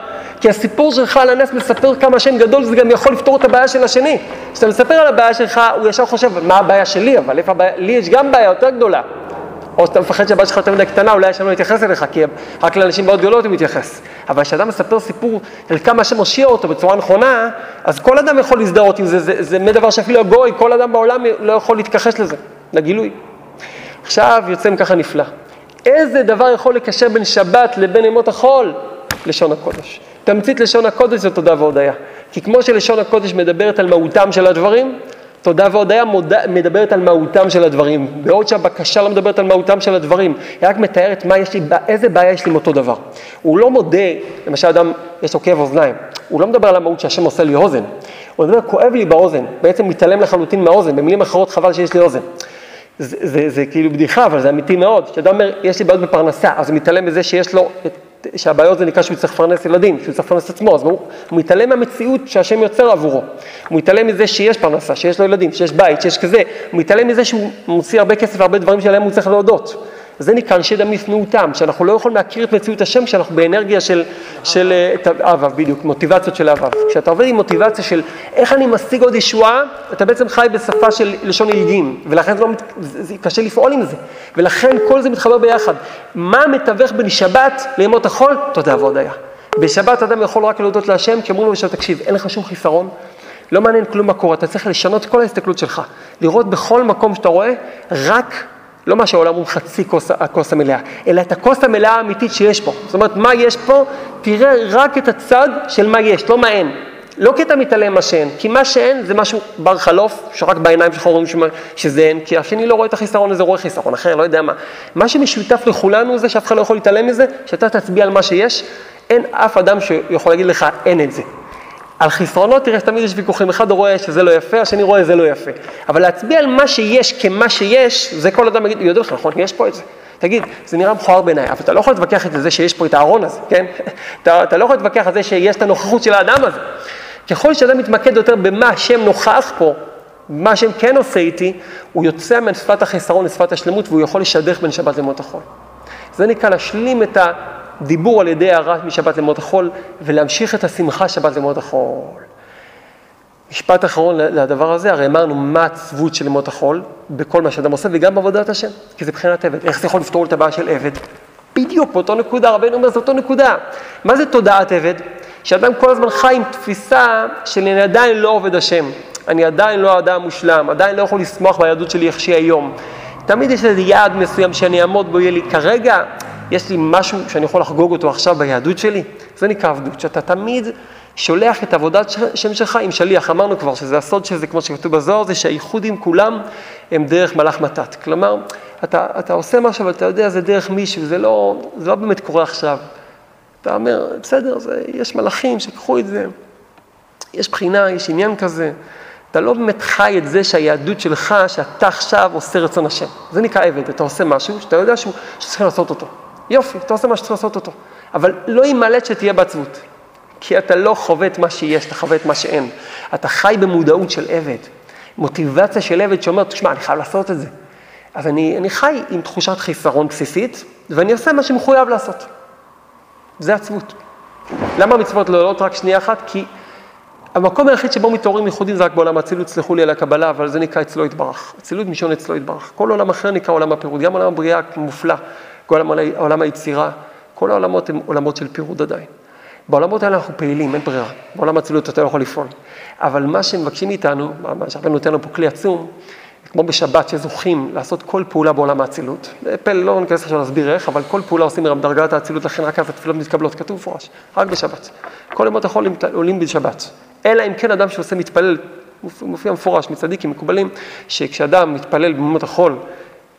כי הסיפור שלך על הנס מספר כמה השם גדול, זה גם יכול לפתור את הבעיה של השני. כשאתה מספר על הבעיה שלך, הוא ישר חושב, מה הבעיה שלי? אבל איפה הבעיה? לי יש גם בעיה יותר גדולה. או שאתה מפחד שהבעיה שלך יותר מדי קטנה, אולי השם לא יתייחס אליך, כי רק לאנשים מאוד גדולות הוא מתייחס. אבל כשאדם מספר סיפור על כמה השם הושיע אותו בצורה נכונה, אז כל אדם יכול להזדהות עם זה, זה, זה זה דבר שאפילו הגוי, כל אדם בעולם לא יכול להתכחש לזה, לגילוי. עכשיו יוצא ככה נפלא. איזה דבר יכול לקשר בין שבת לבין ימות החול? לשון הקודש. תמצית לשון הקודש זה תודה והודיה. כי כמו שלשון הקודש מדברת על מהותם של הדברים, תודה והודיה מדברת על מהותם של הדברים, בעוד שהבקשה לא מדברת על מהותם של הדברים, היא רק מתארת מה יש לי, איזה בעיה יש לי עם אותו דבר. הוא לא מודה, למשל אדם, יש לו כאב אוזניים, הוא לא מדבר על המהות שהשם עושה לי אוזן, הוא מדבר, כואב לי באוזן, בעצם מתעלם לחלוטין מהאוזן, במילים אחרות חבל שיש לי אוזן. זה, זה, זה כאילו בדיחה, אבל זה אמיתי מאוד. כשאדם אומר, יש לי בעיות בפרנסה, אז הוא מתעלם מזה שיש לו, שהבעיות זה נקרא שהוא צריך לפרנס ילדים, שהוא צריך לפרנס עצמו, אז הוא, הוא מתעלם מהמציאות שהשם יוצר עבורו. הוא מתעלם מזה שיש פרנסה, שיש לו ילדים, שיש בית, שיש כזה. הוא מתעלם מזה שהוא מוציא הרבה כסף והרבה דברים שעליהם הוא צריך להודות. זה נקרא אנשי דם לפנותם, שאנחנו לא יכולים להכיר את מציאות השם כשאנחנו באנרגיה של, של אהבה, בדיוק, מוטיבציות של אהבה. כשאתה עובד עם מוטיבציה של איך אני משיג עוד ישועה, אתה בעצם חי בשפה של לשון ילדים, ולכן זה, לא, זה, זה קשה לפעול עם זה, ולכן כל זה מתחבר ביחד. מה מתווך בין שבת לימות החול? תודה והודיה. בשבת אדם יכול רק להודות להשם, כי אומרים לו בשבת, תקשיב, אין לך שום חיסרון, לא מעניין כלום מה קורה, אתה צריך לשנות כל ההסתכלות שלך, לראות בכל מקום שאתה רואה, רק לא מה שהעולם הוא חצי כוס, הכוס המלאה, אלא את הכוס המלאה האמיתית שיש פה. זאת אומרת, מה יש פה, תראה רק את הצד של מה יש, לא מה אין. לא כי אתה מתעלם מה שאין, כי מה שאין זה משהו בר חלוף, שרק בעיניים שלך רואים שזה אין, כי השני לא רואה את החיסרון הזה, רואה חיסרון אחר, לא יודע מה. מה שמשותף לכולנו זה שאף אחד לא יכול להתעלם מזה, שאתה תצביע על מה שיש, אין אף אדם שיכול להגיד לך אין את זה. על חסרונות תראה שתמיד יש ויכוחים, אחד רואה שזה לא יפה, השני רואה שזה לא יפה. אבל להצביע על מה שיש כמה שיש, זה כל אדם יגיד, יודע לך, נכון, יש פה את זה. תגיד, זה נראה מכוער בעיניי, אבל אתה לא יכול להתווכח את זה שיש פה את הארון הזה, כן? אתה, אתה לא יכול להתווכח על זה שיש את הנוכחות של האדם הזה. ככל שאדם מתמקד יותר במה השם נוכח פה, מה השם כן עושה איתי, הוא יוצא משפת החסרון לשפת השלמות והוא יכול לשדך בין שבת למות החול. זה נקרא להשלים את. דיבור על ידי הרע משבת למות החול, ולהמשיך את השמחה שבת למות החול. משפט אחרון לדבר הזה, הרי אמרנו מה הצבות של למות החול בכל מה שאדם עושה וגם בעבודת השם, כי זה מבחינת עבד. איך זה יכול לפתור את הבעיה של עבד? בדיוק באותו נקודה, רבינו אומר, זה אותו נקודה. מה זה תודעת עבד? שאדם כל הזמן חי עם תפיסה של אני עדיין לא עובד השם, אני עדיין לא האדם המושלם, עדיין לא יכול לשמוח ביהדות שלי איך שהיא היום. תמיד יש איזה יעד מסוים שאני אעמוד בו, יהיה לי כרגע, יש לי משהו שאני יכול לחגוג אותו עכשיו ביהדות שלי, זה נקרא עבדות, שאתה תמיד שולח את עבודת שם שלך עם שליח. אמרנו כבר שזה הסוד של זה, כמו שכתוב בזוהר, זה שהאיחוד עם כולם הם דרך מלאך מתת. כלומר, אתה, אתה עושה משהו, אבל אתה יודע, זה דרך מישהו, זה לא, זה לא באמת קורה עכשיו. אתה אומר, בסדר, זה, יש מלאכים שיקחו את זה, יש בחינה, יש עניין כזה. אתה לא באמת חי את זה שהיהדות שלך, שאתה עכשיו עושה רצון השם. זה נקרא עבד, אתה עושה משהו שאתה יודע שצריך לעשות אותו. יופי, אתה עושה מה שצריך לעשות אותו. אבל לא יימלט שתהיה בעצבות. כי אתה לא חווה את מה שיש, אתה חווה את מה שאין. אתה חי במודעות של עבד. מוטיבציה של עבד שאומר, תשמע, אני חייב לעשות את זה. אז אני, אני חי עם תחושת חיסרון בסיסית, ואני עושה מה שמחויב לעשות. זה עצבות. למה המצוות לא עולות רק שנייה אחת? כי המקום היחיד שבו מתעוררים ייחודים זה רק בעולם האצילות, סלחו לי על הקבלה, אבל זה נקרא אצלו יתברך. אצילות משון אצלו יתברך. כל עולם אחר נקרא עולם הפירוד, גם עולם הבריאה מופלא. כל עולם היצירה, כל העולמות הם עולמות של פירוד עדיין. בעולמות האלה אנחנו פעילים, אין ברירה. בעולם האצילות אתה לא יכול לפעול. אבל מה שמבקשים מאיתנו, מה שהרבה נותן לנו פה כלי עצום, כמו בשבת שזוכים לעשות כל פעולה בעולם האצילות. פלא, לא ניכנס עכשיו להסביר איך, אבל כל פעולה עושים דרגת האצילות, לכן רק אז התפילות מתקבלות, כתוב מפורש, רק בשבת. כל ימות החול עולים בשבת. אלא אם כן אדם שעושה מתפלל, מופיע מפורש מצדיקים מקובלים, שכשאדם מתפלל בימות החול,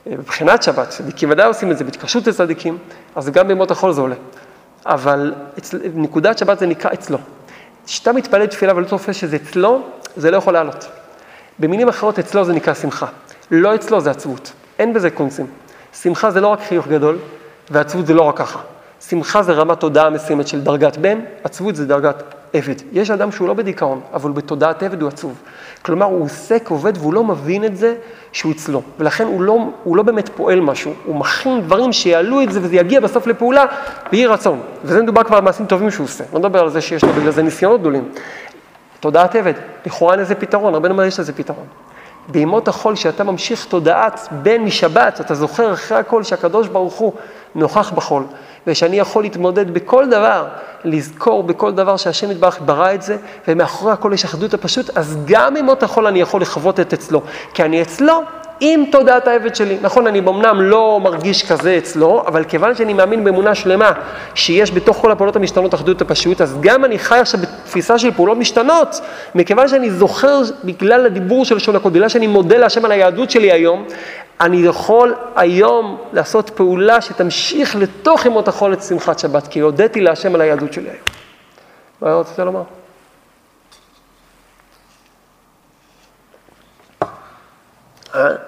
מבחינת שבת, צדיקים ודאי עושים את זה, בהתקשרות לצדיקים, אז גם בימות החול זה עולה. אבל אצל, נקודת שבת זה נקרא אצלו. כשאתה מתפלל תפילה ולא תופס שזה אצלו, זה לא יכול לעלות. במילים אחרות, אצלו זה נקרא שמחה. לא אצלו זה עצבות, אין בזה קונסים. שמחה זה לא רק חיוך גדול, ועצבות זה לא רק ככה. שמחה זה רמת תודעה מסוימת של דרגת בן, עצבות זה דרגת עבד. יש אדם שהוא לא בדיכאון, אבל בתודעת עבד הוא עצוב. כלומר, הוא עוסק, עובד, והוא לא מבין את זה שהוא אצלו. ולכן הוא לא, הוא לא באמת פועל משהו, הוא מכין דברים שיעלו את זה וזה יגיע בסוף לפעולה ויהי רצון. וזה מדובר כבר על מעשים טובים שהוא עושה. לא מדבר על זה שיש לו בגלל זה ניסיונות גדולים. תודעת עבד, לכאורה אין לזה פתרון, הרבה אומר יש לזה פתרון. בימות החול, שאתה ממשיך תודעת בן משבת, אתה זוכר אחרי הכל שהקדוש ברוך הוא נוכח בחול, ושאני יכול להתמודד בכל דבר, לזכור בכל דבר שהשם יתברך ברא את זה, ומאחורי הכל יש אחדות הפשוט, אז גם בימות החול אני יכול לחוות את אצלו, כי אני אצלו עם תודעת העבד שלי. נכון, אני אמנם לא מרגיש כזה אצלו, אבל כיוון שאני מאמין באמונה שלמה שיש בתוך כל הפעולות המשתנות אחדות הפשוט, אז גם אני חי עכשיו בתפיסה של פעולות משתנות, מכיוון שאני זוכר בגלל הדיבור של לשון הקוד, בגלל שאני מודה להשם על היהדות שלי היום, אני יכול היום לעשות פעולה שתמשיך לתוך ימות החול את שמחת שבת, כי הודיתי להשם על היהדות שלי היום. מה רצית לומר? אה?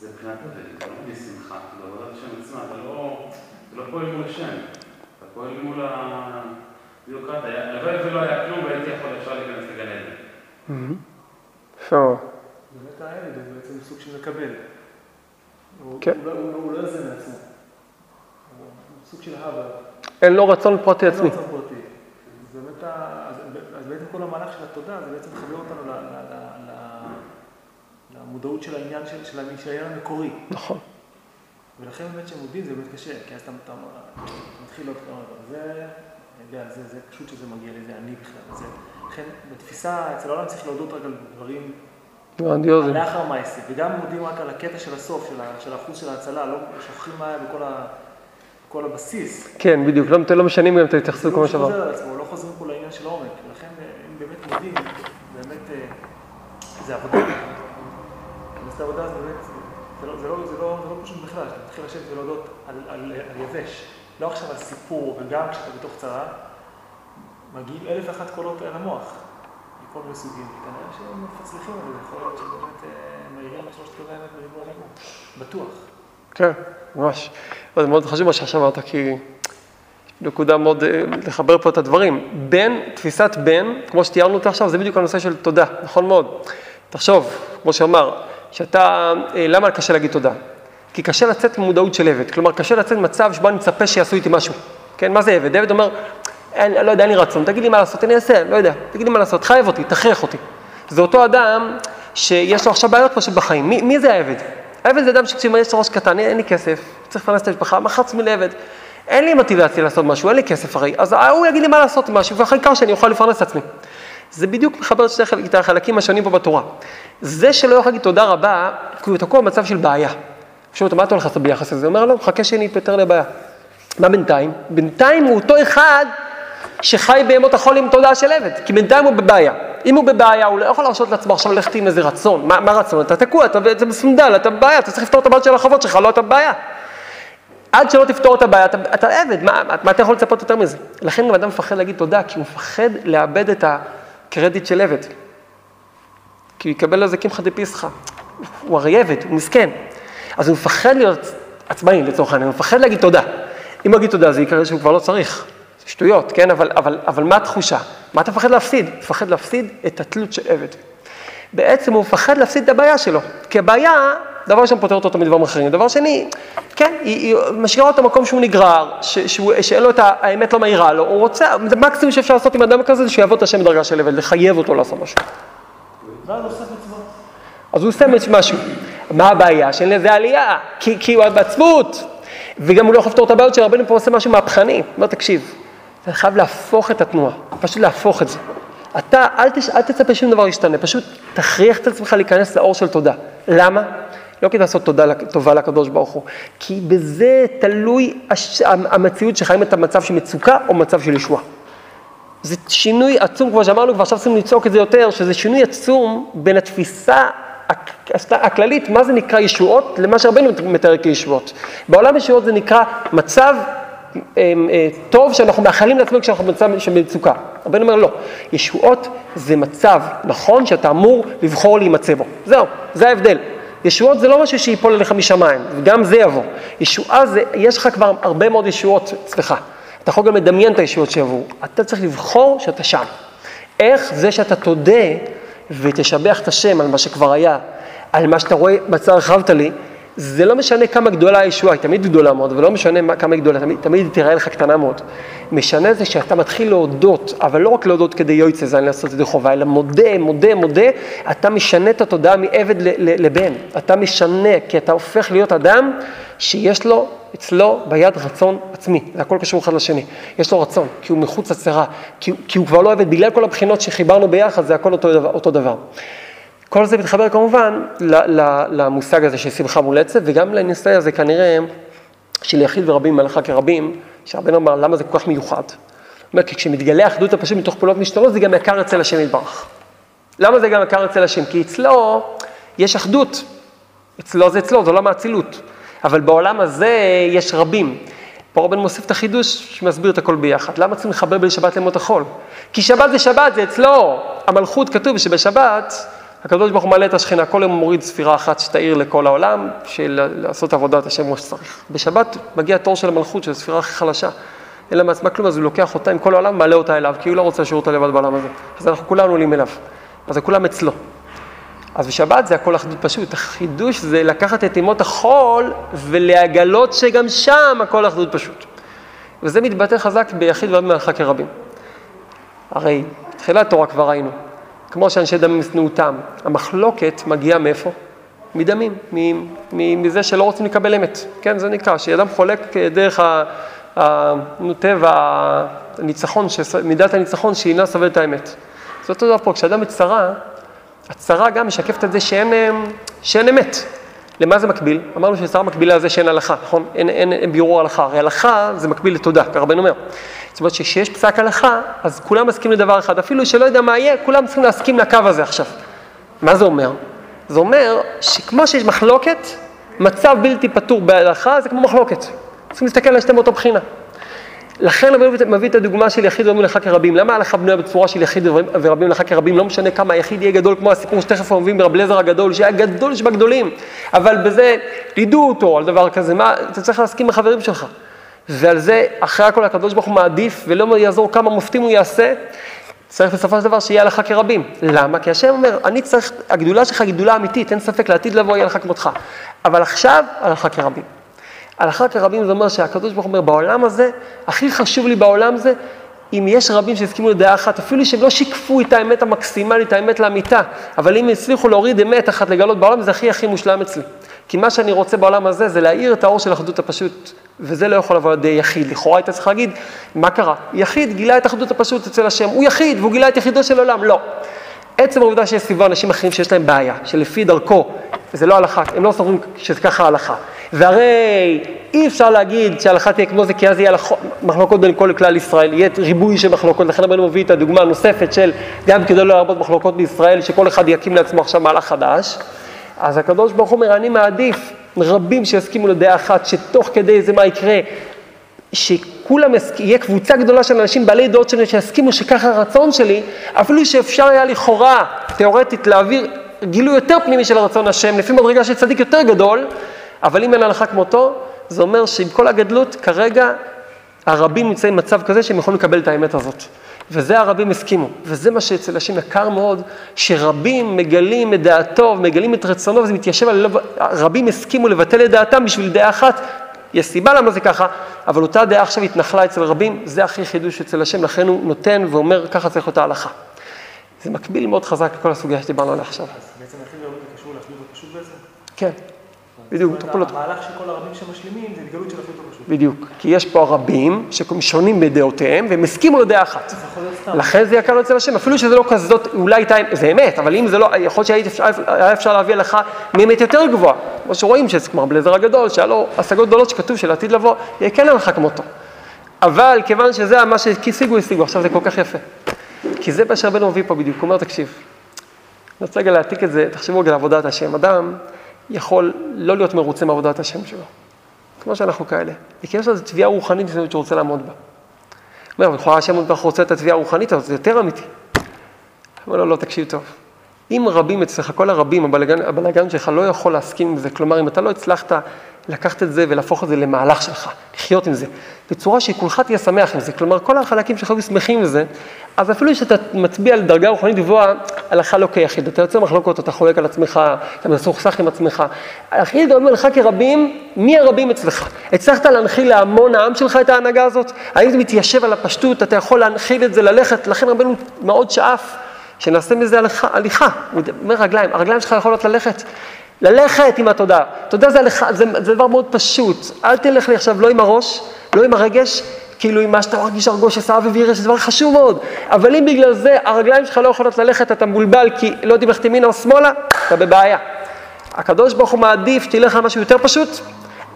זה מבחינת עבד, אתה לא מביא שמחה, כאילו עבודת השם עצמה, אתה לא, אתה לא פועל מול השם, אתה פועל מול הביוקרטיה. הלוואי ולא היה כלום והייתי יכול ישר להיכנס לגן עדן. באמת העבד הוא בעצם סוג של מקבל. כן. הוא לא- לא- הוא לא מעצמו. הוא סוג של הווה. אין לו רצון פרטי עצמי. לא רצון פרטי. אז בעצם כל המהלך של התודה, זה בעצם מחבר אותנו למודעות של העניין של של העניין המקורי. נכון. ולכן באמת שמודים זה באמת קשה, כי אז אתה אתה- מתחיל עוד כמה דברים. זה, אני יודע, זה, זה פשוט שזה מגיע לזה אני בכלל. זה, לכן בתפיסה, אצל העולם צריך להודות רק על דברים גרנדיוזי. לאחר מעשה, וגם מודים רק על הקטע של הסוף, של, של האחוז של ההצלה, לא שוכחים מה היה בכל, ה, בכל הבסיס. כן, בדיוק. לא לא משנים גם את ההתייחסות כמו זה שעבר. חוזר על עצמו, לא חוזרים פה לעניין של העומק, ולכן אה, אם באמת מודים, באמת אה, זה עבודה. עשית עבודה אז באמת, זה לא, זה לא, זה לא, זה לא פשוט בכלל, שאתה מתחיל לשבת ולהודות על, על, על יבש, לא עכשיו על סיפור, וגם כשאתה בתוך צרה, מגיעים אלף ואחת קולות אל המוח, מכל מיני סוגים, כנראה שהם מצליחים, אבל יכול להיות שבאמת אה, מאירים את שלושת קווי האמת בדיבור עלינו, בטוח. כן, ממש. זה מאוד חשוב מה שעכשיו אמרת, כי נקודה מאוד אה, לחבר פה את הדברים. בן, תפיסת בן, כמו שתיארנו אותה עכשיו, זה בדיוק הנושא של תודה, נכון מאוד. תחשוב, כמו שאמר, שאתה, אה, למה קשה להגיד תודה? כי קשה לצאת ממודעות של עבד, כלומר קשה לצאת ממצב שבו אני מצפה שיעשו איתי משהו. כן, מה זה עבד? עבד אומר, אין, לא יודע, אין לי רצון, תגיד לי מה לעשות, אני אעשה, לא יודע, תגיד לי מה לעשות, חייב אותי, תכריח אותי. זה אותו אדם שיש לו עכשיו בעיות פשוט בחיים. מי, מי זה העבד? העבד זה אדם שכשאם יש לו ראש קטן, אין לי כסף, צריך לפרנס את המשפחה, מחר עצמי לעבד. אין לי מוטיבציה לעשות משהו, אין לי כסף הרי, אז הוא יגיד לי מה לעשות עם משהו, והעיקר שאני אוכל לפרנס את עצמי. זה בדיוק מחבר את החלקים השונים פה בתורה. זה שלא יכול להגיד תודה רבה, כי הוא תקוע במצב של בעיה. שואל אותו, מה אתה הולך לעשות ביחס לזה? הוא אומר, לא, מחכה שאני אפטר לבעיה. מה בינתיים? בינתיים הוא אותו אחד שחי בימות החול עם תודעה של עבד, כי בינתיים הוא בבעיה. אם הוא בבעיה, הוא לא יכול להרשות לעצמו עכשיו ללכת עם איזה רצון. מה, מה רצון? אתה תקוע, אתה, זה מסונדל, אתה בבעיה, אתה צריך לפתור את הבעיות של החובות שלך, לא אתה בבעיה. עד שלא תפתור את הבעיה, אתה, אתה עבד, מה, מה אתה יכול לצפות יותר מזה? לכן גם אדם מפחד להגיד תודה, כי הוא מפחד לאבד את הקרדיט של עבד. כי הוא יקבל על זה קמחא דפסחא. הוא הרי עבד, הוא מסכן. אז הוא מפחד להיות עצמאי לצורך העניין, הוא מפחד להגיד תודה. אם הוא יגיד תודה זה יקרה שהוא כבר לא צריך. זה שטויות, כן? אבל, אבל, אבל מה התחושה? מה אתה מפחד להפסיד? מפחד להפסיד את התלות של עבד. בעצם הוא מפחד להפסיד את הבעיה שלו. כי הבעיה, דבר ראשון פותר אותו מדברים אחרים. דבר שני, כן, היא, היא משאירה אותו במקום שהוא נגרר, ש, שהוא, שאין לו את ה- האמת לא מהירה לו, הוא רוצה, זה מקסימום שאפשר לעשות עם אדם כזה, זה שיעבוד את השם בדרגה של עבד, לחייב אותו לעשות משהו. אז הוא עושה משהו. מה הבעיה? שאין לזה עלייה, כי, כי הוא בעצבות, וגם הוא לא יכול לפתור את הבעיות של רבנו פה עושה משהו מהפכני. הוא אומר, תקשיב, אתה חייב להפוך את התנועה, פשוט להפוך את זה. אתה, אל, תש, אל תצפה שום דבר ישתנה, פשוט תכריח את עצמך להיכנס לאור של תודה. למה? לא כדי לעשות תודה, טובה לקדוש ברוך הוא, כי בזה תלוי הש... המציאות שחיים את המצב של מצוקה או מצב של ישועה. זה שינוי עצום, כמו שאמרנו, ועכשיו צריכים לצעוק את זה יותר, שזה שינוי עצום בין התפיסה הכללית, מה זה נקרא ישועות, למה שהרבנו מתאר כישועות. בעולם ישועות זה נקרא מצב אה, אה, טוב שאנחנו מאחלים לעצמנו כשאנחנו במצב של מצוקה. רבנו אומר לא, ישועות זה מצב נכון שאתה אמור לבחור להימצא בו. זהו, זה ההבדל. ישועות זה לא משהו שיפול עליך משמיים, וגם זה יבוא. ישועה זה, יש לך כבר הרבה מאוד ישועות אצלך. אתה יכול גם לדמיין את הישועות שיבואו. אתה צריך לבחור שאתה שם. איך זה שאתה תודה ותשבח את השם על מה שכבר היה, על מה שאתה רואה, בצער הרחבת לי, זה לא משנה כמה גדולה הישועה, היא תמיד גדולה מאוד, ולא משנה מה, כמה היא גדולה, תמיד, תמיד היא תראה לך קטנה מאוד. משנה זה שאתה מתחיל להודות, אבל לא רק להודות כדי זה אני לעשות את זה חובה, אלא מודה, מודה, מודה, אתה משנה את התודעה מעבד לבן. אתה משנה, כי אתה הופך להיות אדם שיש לו אצלו ביד רצון עצמי, זה הכל קשור אחד לשני. יש לו רצון, כי הוא מחוץ לצרה, כי, כי הוא כבר לא עובד, בגלל כל הבחינות שחיברנו ביחד, זה הכל אותו. אותו דבר. כל זה מתחבר כמובן למושג הזה של שמחה מול עצב, וגם לניסיון הזה כנראה של יחיד ורבים מלאכה כרבים, שהרבנו אמר למה זה כל כך מיוחד. אומר, כי כשמתגלה אחדות הפשוט מתוך פעולות משתנות, זה גם יקר אצל השם יתברך. למה זה גם יקר אצל השם? כי אצלו יש אחדות. אצלו זה אצלו, זה עולם האצילות. אבל בעולם הזה יש רבים. פה רבנו מוסיף את החידוש שמסביר את הכל ביחד. למה צריכים לחבר בין שבת לימות החול? כי שבת זה שבת, זה אצלו. המלכות כתוב שבשבת הקדוש ברוך הוא מעלה את השכינה, כל יום מוריד ספירה אחת שתאיר לכל העולם, של לעשות עבודת השם כמו שצריך. בשבת מגיע תור של המלכות, של הספירה הכי חלשה. אין לה מעצמה כלום, אז הוא לוקח אותה עם כל העולם, מעלה אותה אליו, כי הוא לא רוצה להשאיר אותה לבד בעולם הזה. אז אנחנו כולנו עולים אליו. אז זה כולם אצלו. אז בשבת זה הכל אחדות פשוט. החידוש זה לקחת את ימות החול ולהגלות שגם שם הכל אחדות פשוט. וזה מתבטא חזק ביחיד ובמרחק רבים. הרי תחילת תורה כבר ראינו. כמו שאנשי דמים ישנאו אותם. המחלוקת מגיעה מאיפה? מדמים, מזה שלא רוצים לקבל אמת. כן, זה נקרא, שאדם חולק דרך הטבע, הניצחון, מידת הניצחון שאינה סובלת האמת. זה אותו דבר פה, כשאדם בצרה, הצרה גם משקפת את זה שאין, שאין אמת. למה זה מקביל? אמרנו שצרה מקבילה לזה שאין הלכה, נכון? אין, אין, אין בירור הלכה. הרי הלכה זה מקביל לתודה, ככה רבנו אומר. זאת אומרת שכשיש פסק הלכה, אז כולם מסכימים לדבר אחד, אפילו שלא יודע מה יהיה, כולם צריכים להסכים לקו הזה עכשיו. מה זה אומר? זה אומר שכמו שיש מחלוקת, מצב בלתי פתור בהלכה זה כמו מחלוקת. צריכים להסתכל על שתי מאותו בחינה. לכן אני מביא את הדוגמה של יחיד ורבים לך כרבים. למה ההלכה בנויה בצורה של יחיד ורבים לך כרבים? לא משנה כמה היחיד יהיה גדול, כמו הסיפור שתכף מביאים ברב לזר הגדול, שהיה גדול שבגדולים, אבל בזה לידו אותו על דבר כזה, מה, אתה צריך להסכים עם החברים שלך. ועל זה, אחרי הכל הקדוש ברוך הוא מעדיף, ולא יעזור כמה מופתים הוא יעשה, צריך בסופו של דבר שיהיה הלכה כרבים. למה? כי השם אומר, אני צריך, הגדולה שלך היא גדולה אמיתית, אין ספק, לעתיד לבוא יהיה הלכה כמותך. אבל עכשיו, הלכה כרבים. הלכה כרבים זה אומר שהקדוש ברוך הוא אומר, בעולם הזה, הכי חשוב לי בעולם זה, אם יש רבים שהסכימו לדעה אחת, אפילו שהם לא שיקפו את האמת המקסימלית, האמת לאמיתה, אבל אם הצליחו להוריד אמת אחת לגלות בעולם, זה הכי הכי מושלם אצלי. כי מה שאני רוצה בעולם הזה זה להאיר את האור של אחדות הפשוט, וזה לא יכול לבוא לידי יחיד. לכאורה היית צריך להגיד, מה קרה? יחיד גילה את אחדות הפשוט אצל השם, הוא יחיד והוא גילה את יחידו של עולם, לא. עצם העובדה שיש סביבו אנשים אחרים שיש להם בעיה, שלפי דרכו, זה לא הלכה, הם לא סוברים שזה ככה ההלכה. והרי אי אפשר להגיד שההלכה תהיה כמו זה, כי אז יהיה מחלוקות בין כל כלל ישראל, יהיה ריבוי של מחלוקות, לכן רבנו מביא את הדוגמה הנוספת של גם כדי לא להרבות מחלוקות בישראל, שכל אחד יקים לעצמו עכשיו מהלך חדש. אז הקדוש ברוך הוא אומר, אני מעדיף רבים שיסכימו לדעה אחת, שתוך כדי זה מה יקרה, שכולם, יהיה קבוצה גדולה של אנשים בעלי דעות שלי שיסכימו שככה הרצון שלי, אפילו שאפשר היה לכאורה, תיאורטית, להעביר גילוי יותר פנימי של הרצון השם, לפי מדרגה של צדיק יותר גדול, אבל אם אין הלכה כמותו, זה אומר שעם כל הגדלות, כרגע הרבים נמצאים במצב כזה שהם יכולים לקבל את האמת הזאת. וזה הרבים הסכימו, וזה מה שאצל השם יקר מאוד, שרבים מגלים את דעתו ומגלים את רצונו, וזה מתיישב על לב, רבים הסכימו לבטל את דעתם בשביל דעה אחת, יש סיבה למה זה ככה, אבל אותה דעה עכשיו התנחלה אצל רבים, זה הכי חידוש אצל השם, לכן הוא נותן ואומר, ככה צריך אותה הלכה. זה מקביל מאוד חזק לכל הסוגיה שדיברנו עליה עכשיו. אז בעצם הכי הרבה זה קשור לאחדות הפשוט בעצם? כן. בדיוק, טופולות. המהלך של כל הרבים שמשלימים זה התגלות של הכי טוב פשוט. בדיוק. כי יש פה רבים ששונים בדעותיהם והם הסכימו לדעה אחת. לכן זה יקר אצל השם, אפילו שזה לא כזאת, אולי הייתה, זה אמת, אבל אם זה לא, יכול להיות שהיה אפשר להביא הלכה מאמת יותר גבוהה. כמו שרואים שזה כמו בלזר הגדול, שהיה לו השגות גדולות שכתוב שלעתיד לבוא, יהיה כן הלכה כמותו. אבל כיוון שזה מה שהשיגו, השיגו, עכשיו זה כל כך יפה. כי זה מה שרבנו מביא פה בדיוק, הוא אומר, תקשיב, אני רוצה רגע להעתיק את זה, תחשבו רגע על עבודת השם. אדם יכול לא להיות מרוצה מעבודת השם שלו, כמו שאנחנו כאלה. כי יש איזו תביעה רוחנית שהוא רוצה לעמוד בה. אומר, לכאורה השם כל כך רוצה את התביעה הרוחנית הזאת, זה יותר אמיתי. אומר לו, לא, תקשיב טוב. אם רבים אצלך, כל הרבים, הבלגן, הבלגן שלך לא יכול להסכים עם זה, כלומר, אם אתה לא הצלחת לקחת את זה ולהפוך את זה למהלך שלך, לחיות עם זה, בצורה שכולך תהיה שמח עם זה, כלומר, כל החלקים שלך היו שמחים עם זה, אז אפילו שאתה מצביע על דרגה רוחנית גבוהה, הלכה לא כיחיד, אתה יוצא מחלוקות, אתה חולק על עצמך, אתה מסוכסך עם עצמך. היחיד אומר לך כרבים, מי הרבים אצלך? הצלחת להנחיל להמון העם שלך את ההנהגה הזאת? האם זה מתיישב על הפשטות, אתה יכול להנחיל את זה, ללכת, לכן רבנו מאוד שאף. שנעשה מזה הליכה, הליכה. הוא אומר רגליים, הרגליים שלך יכולות ללכת. ללכת עם התודעה. תודה זה הליכה, זה, זה דבר מאוד פשוט. אל תלך לי עכשיו לא עם הראש, לא עם הרגש, כאילו עם מה שאתה מרגיש הרגוש עשה וירש, זה דבר חשוב מאוד. אבל אם בגלל זה הרגליים שלך לא יכולות ללכת, אתה מבולבל כי לא יודעים ללכת ימינה או שמאלה, אתה בבעיה. הקדוש ברוך הוא מעדיף שתלך על משהו יותר פשוט,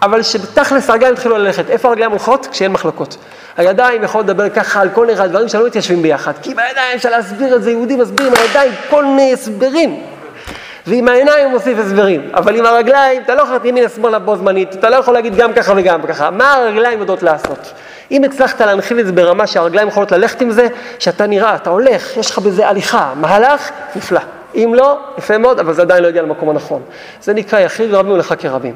אבל שבתכלס הרגליים יתחילו ללכת. איפה הרגליים הולכות? כשאין מחלוקות. הידיים יכולות לדבר ככה על כל מיני דברים שלא מתיישבים ביחד. כי בידיים אפשר להסביר את זה, יהודים מסבירים הידיים כל מיני הסברים. ועם העיניים מוסיף הסברים. אבל עם הרגליים, אתה לא יכול להיות ימינה שמאלה בו זמנית, אתה לא יכול להגיד גם ככה וגם ככה. מה הרגליים יודעות לעשות? אם הצלחת להנחיל את זה ברמה שהרגליים יכולות ללכת עם זה, שאתה נראה, אתה הולך, יש לך בזה הליכה, מהלך, נפלא. אם לא, יפה מאוד, אבל זה עדיין לא הגיע למקום הנכון. זה נקרא יחיד ורבים ולך כרבים.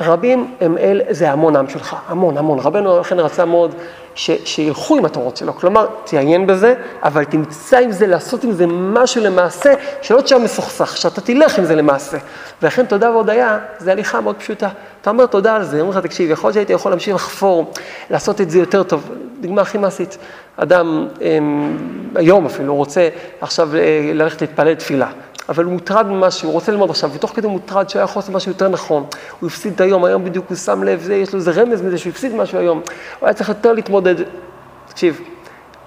רבים הם אל, זה המון עם שלך, המון, המון. רבנו לכן רצה מאוד ש, שילכו עם התורות שלו, כלומר, תעיין בזה, אבל תמצא עם זה, לעשות עם זה משהו למעשה, שלא תשאר מסוכסך, שאתה תלך עם זה למעשה. ולכן תודה והודיה, זה הליכה מאוד פשוטה. אתה אומר תודה על זה, אומרים לך, תקשיב, יכול להיות שהייתי יכול להמשיך לחפור, לעשות את זה יותר טוב. דוגמה הכי מעשית, אדם הם, היום אפילו רוצה עכשיו אה, ללכת להתפלל תפילה. אבל הוא מוטרד ממשהו, הוא רוצה ללמוד עכשיו, ותוך כדי הוא מוטרד שהוא היה יכול לעשות משהו יותר נכון. הוא הפסיד את היום, היום בדיוק הוא שם לב, זה, יש לו איזה רמז מזה שהוא הפסיד משהו היום. הוא היה צריך יותר להתמודד. תקשיב,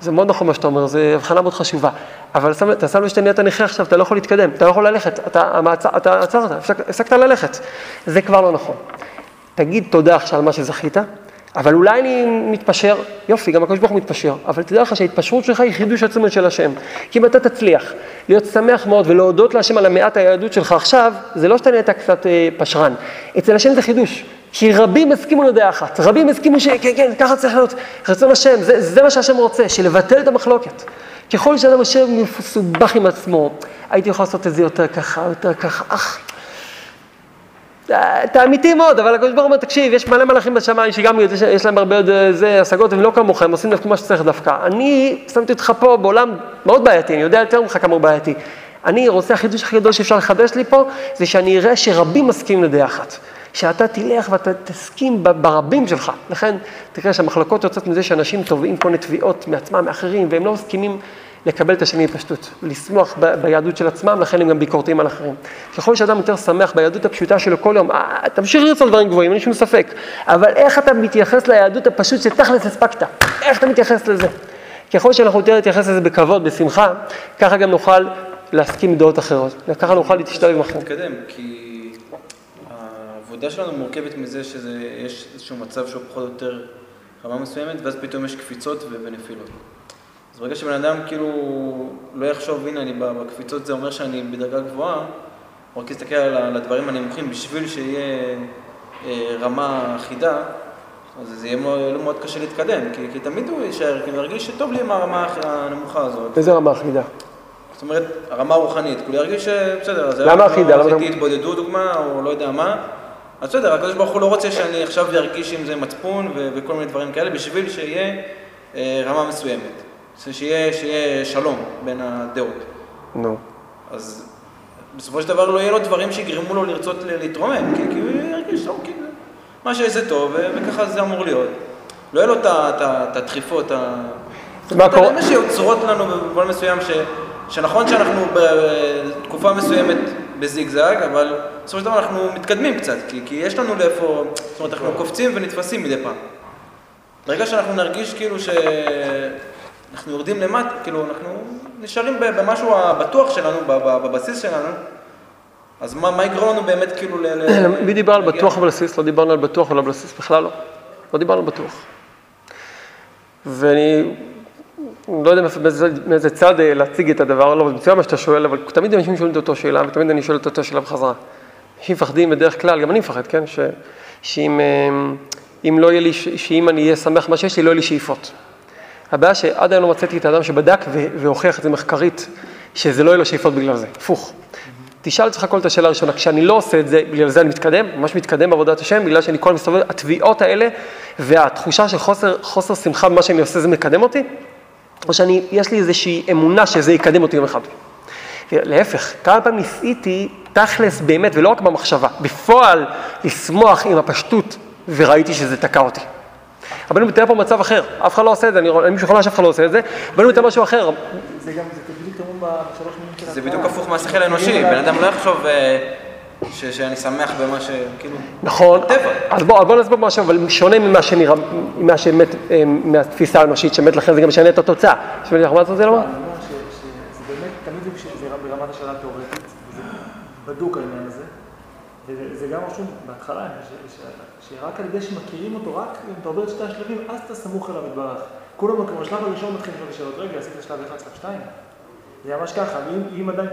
זה מאוד נכון מה שאתה אומר, זו הבחנה מאוד חשובה. אבל אתה שם לב שאתה נהיית נכה עכשיו, אתה לא יכול להתקדם, אתה לא יכול ללכת, אתה, המעצ... אתה עצרת, הפסק, הפסקת ללכת. זה כבר לא נכון. תגיד תודה עכשיו על מה שזכית, אבל אולי אני מתפשר, יופי, גם הקדוש ברוך הוא מתפשר, אבל תדע לך שההתפשרות שלך היא חידוש עצמות של השם. כי אם אתה תצליח להיות שמח מאוד ולהודות להשם על המעט היהדות שלך עכשיו, זה לא שאתה נהיית קצת אה, פשרן. אצל השם זה חידוש. כי רבים הסכימו לדעה אחת, רבים הסכימו שכן, כן, ככה צריך להיות, רצון השם, זה, זה מה שהשם רוצה, שלבטל את המחלוקת. ככל שאדם יושב מסובך עם עצמו, הייתי יכול לעשות את זה יותר ככה, יותר ככה, אך, אתה אמיתי מאוד, אבל הקדוש ברוך הוא אומר, תקשיב, יש מלא מלאכים בשמיים שגם יש, יש להם הרבה עוד זה, השגות, והם לא כמוך, הם עושים דווקא מה שצריך דווקא. אני שמתי אותך פה בעולם מאוד בעייתי, אני יודע יותר ממך כמה הוא בעייתי. אני רוצה, החידוש הכי גדול שאפשר לחדש לי פה, זה שאני אראה שרבים מסכימים לדעה אחת. שאתה תלך ואתה תסכים ברבים שלך. לכן, תראה שהמחלקות יוצאות מזה שאנשים תובעים כל מיני תביעות מעצמם, מאחרים, והם לא מסכימים לקבל את השני בפשטות, לשמוח ב- ביהדות של עצמם, לכן הם גם ביקורתיים על אחרים. ככל שאדם יותר שמח ביהדות הפשוטה שלו כל יום, אה, תמשיך לרצות דברים גבוהים, אין שום ספק, אבל איך אתה מתייחס ליהדות הפשוט שתכלס הספקת? איך אתה מתייחס לזה? ככל שאנחנו יותר נתייחס לזה בכבוד, בשמחה, ככה גם נוכל להסכים עם דעות אחרות, וככה נוכל להשתלב עם אחרים. להתקדם, כי העבודה שלנו מורכבת מזה שיש איזשהו מצב שהוא פחות או יותר רמה מסוימת, ואז פתאום יש קפיצות ונפילות. ברגע שבן אדם כאילו לא יחשוב, הנה אני בקפיצות זה אומר שאני בדרגה גבוהה, הוא רק יסתכל על הדברים הנמוכים בשביל שיהיה אה, רמה אחידה, אז זה יהיה לא מאוד קשה להתקדם, כי, כי תמיד הוא יישאר, כי הוא ירגיש שטוב לי עם הרמה הנמוכה הזאת. איזה רמה אחידה? זאת אומרת, הרמה הרוחנית, כאילו ירגיש שבסדר, אז למה אחידה? למה עשיתי התבודדות דוגמה, או לא יודע מה, אז בסדר, הקדוש ברוך הוא לא רוצה שאני עכשיו ארגיש עם זה מצפון וכל מיני דברים כאלה, בשביל שיהיה אה, רמה מסוימת. זה שיהיה, שיהיה שלום בין הדעות. נו. אז בסופו של דבר לא יהיה לו דברים שיגרמו לו לרצות להתרומם, כי, כי הוא ירגיש, אוקיי, מה שיש זה טוב, וככה זה אמור להיות. לא יהיה לו את הדחיפות. מה קורה? מה שיוצרות לנו במובן מסוים, ש, שנכון שאנחנו בתקופה מסוימת בזיגזג, אבל בסופו של דבר אנחנו מתקדמים קצת, כי, כי יש לנו לאיפה, זאת אומרת, אנחנו קופצים ונתפסים מדי פעם. ברגע שאנחנו נרגיש כאילו שאנחנו יורדים למטה, כאילו אנחנו נשארים במשהו הבטוח שלנו, בבסיס שלנו, אז מה, מה יגרום לנו באמת כאילו ל... מי דיבר על? בטוח ובסיס? לא דיברנו על בטוח ולא בסיס, בכלל לא. לא דיברנו על בטוח. ואני לא יודע מאיזה, מאיזה צד אה, להציג את הדבר, לא, מצוין מה שאתה שואל, אבל תמיד אנשים שואלים את אותו שאלה, ותמיד אני שואל את אותה שאלה בחזרה. אנשים מפחדים בדרך כלל, גם אני מפחד, כן? ש, שאם אה, אם לא יהיה לי, שאם אני אהיה שמח מה שיש לי, לא יהיה לי שאיפות. הבעיה שעד היום לא מצאתי את האדם שבדק והוכיח את זה מחקרית, שזה לא יהיה לו שאיפות בגלל זה, הפוך. תשאל את עצמך כל את השאלה הראשונה, כשאני לא עושה את זה, בגלל זה אני מתקדם, ממש מתקדם בעבודת השם, בגלל שאני כל מסתובב, התביעות האלה והתחושה של חוסר, חוסר שמחה במה שאני עושה, זה מקדם אותי? או שאני, יש לי איזושהי אמונה שזה יקדם אותי יום אחד. להפך, כמה פעמים ניסיתי תכלס באמת, ולא רק במחשבה, בפועל לשמוח עם הפשטות, וראיתי שזה תקע אותי. רבנו מתאר פה מצב אחר, אף אחד לא עושה את זה, אני רואה, מישהו חולה שאף אחד לא עושה את זה, רבנו מתאר משהו אחר, זה גם, זה בדיוק תמון בשלוש מילים של זה. בדיוק הפוך מהשכל האנושי, בן אדם לא יחשוב אה, ש- שאני שמח במה ש... כאילו... נכון. אז בוא, אז בוא נסביר משהו, אבל שונה ממה שנראה, ממה שבאמת, אה, מהתפיסה האנושית, שבאמת לכן זה גם משנה את התוצאה. יש לי מה אתה רוצה לומר? אני אומר ש- שזה באמת, תמיד זה זה ברמת השאלה התיאורטית, וזה בדוק העניין הזה, וזה גם רשום בהתחלה, שרק על ידי שמכירים אותו, רק אם אתה עובר את שתי השלבים, אז אתה סמוך אליו יתברך. כולם, כמו בשלב הראשון מתחילים לשאול את השאלות, רגע, עשית שלב אחד, שלב שתיים? זה ממש ככה, ואם אם עדיין,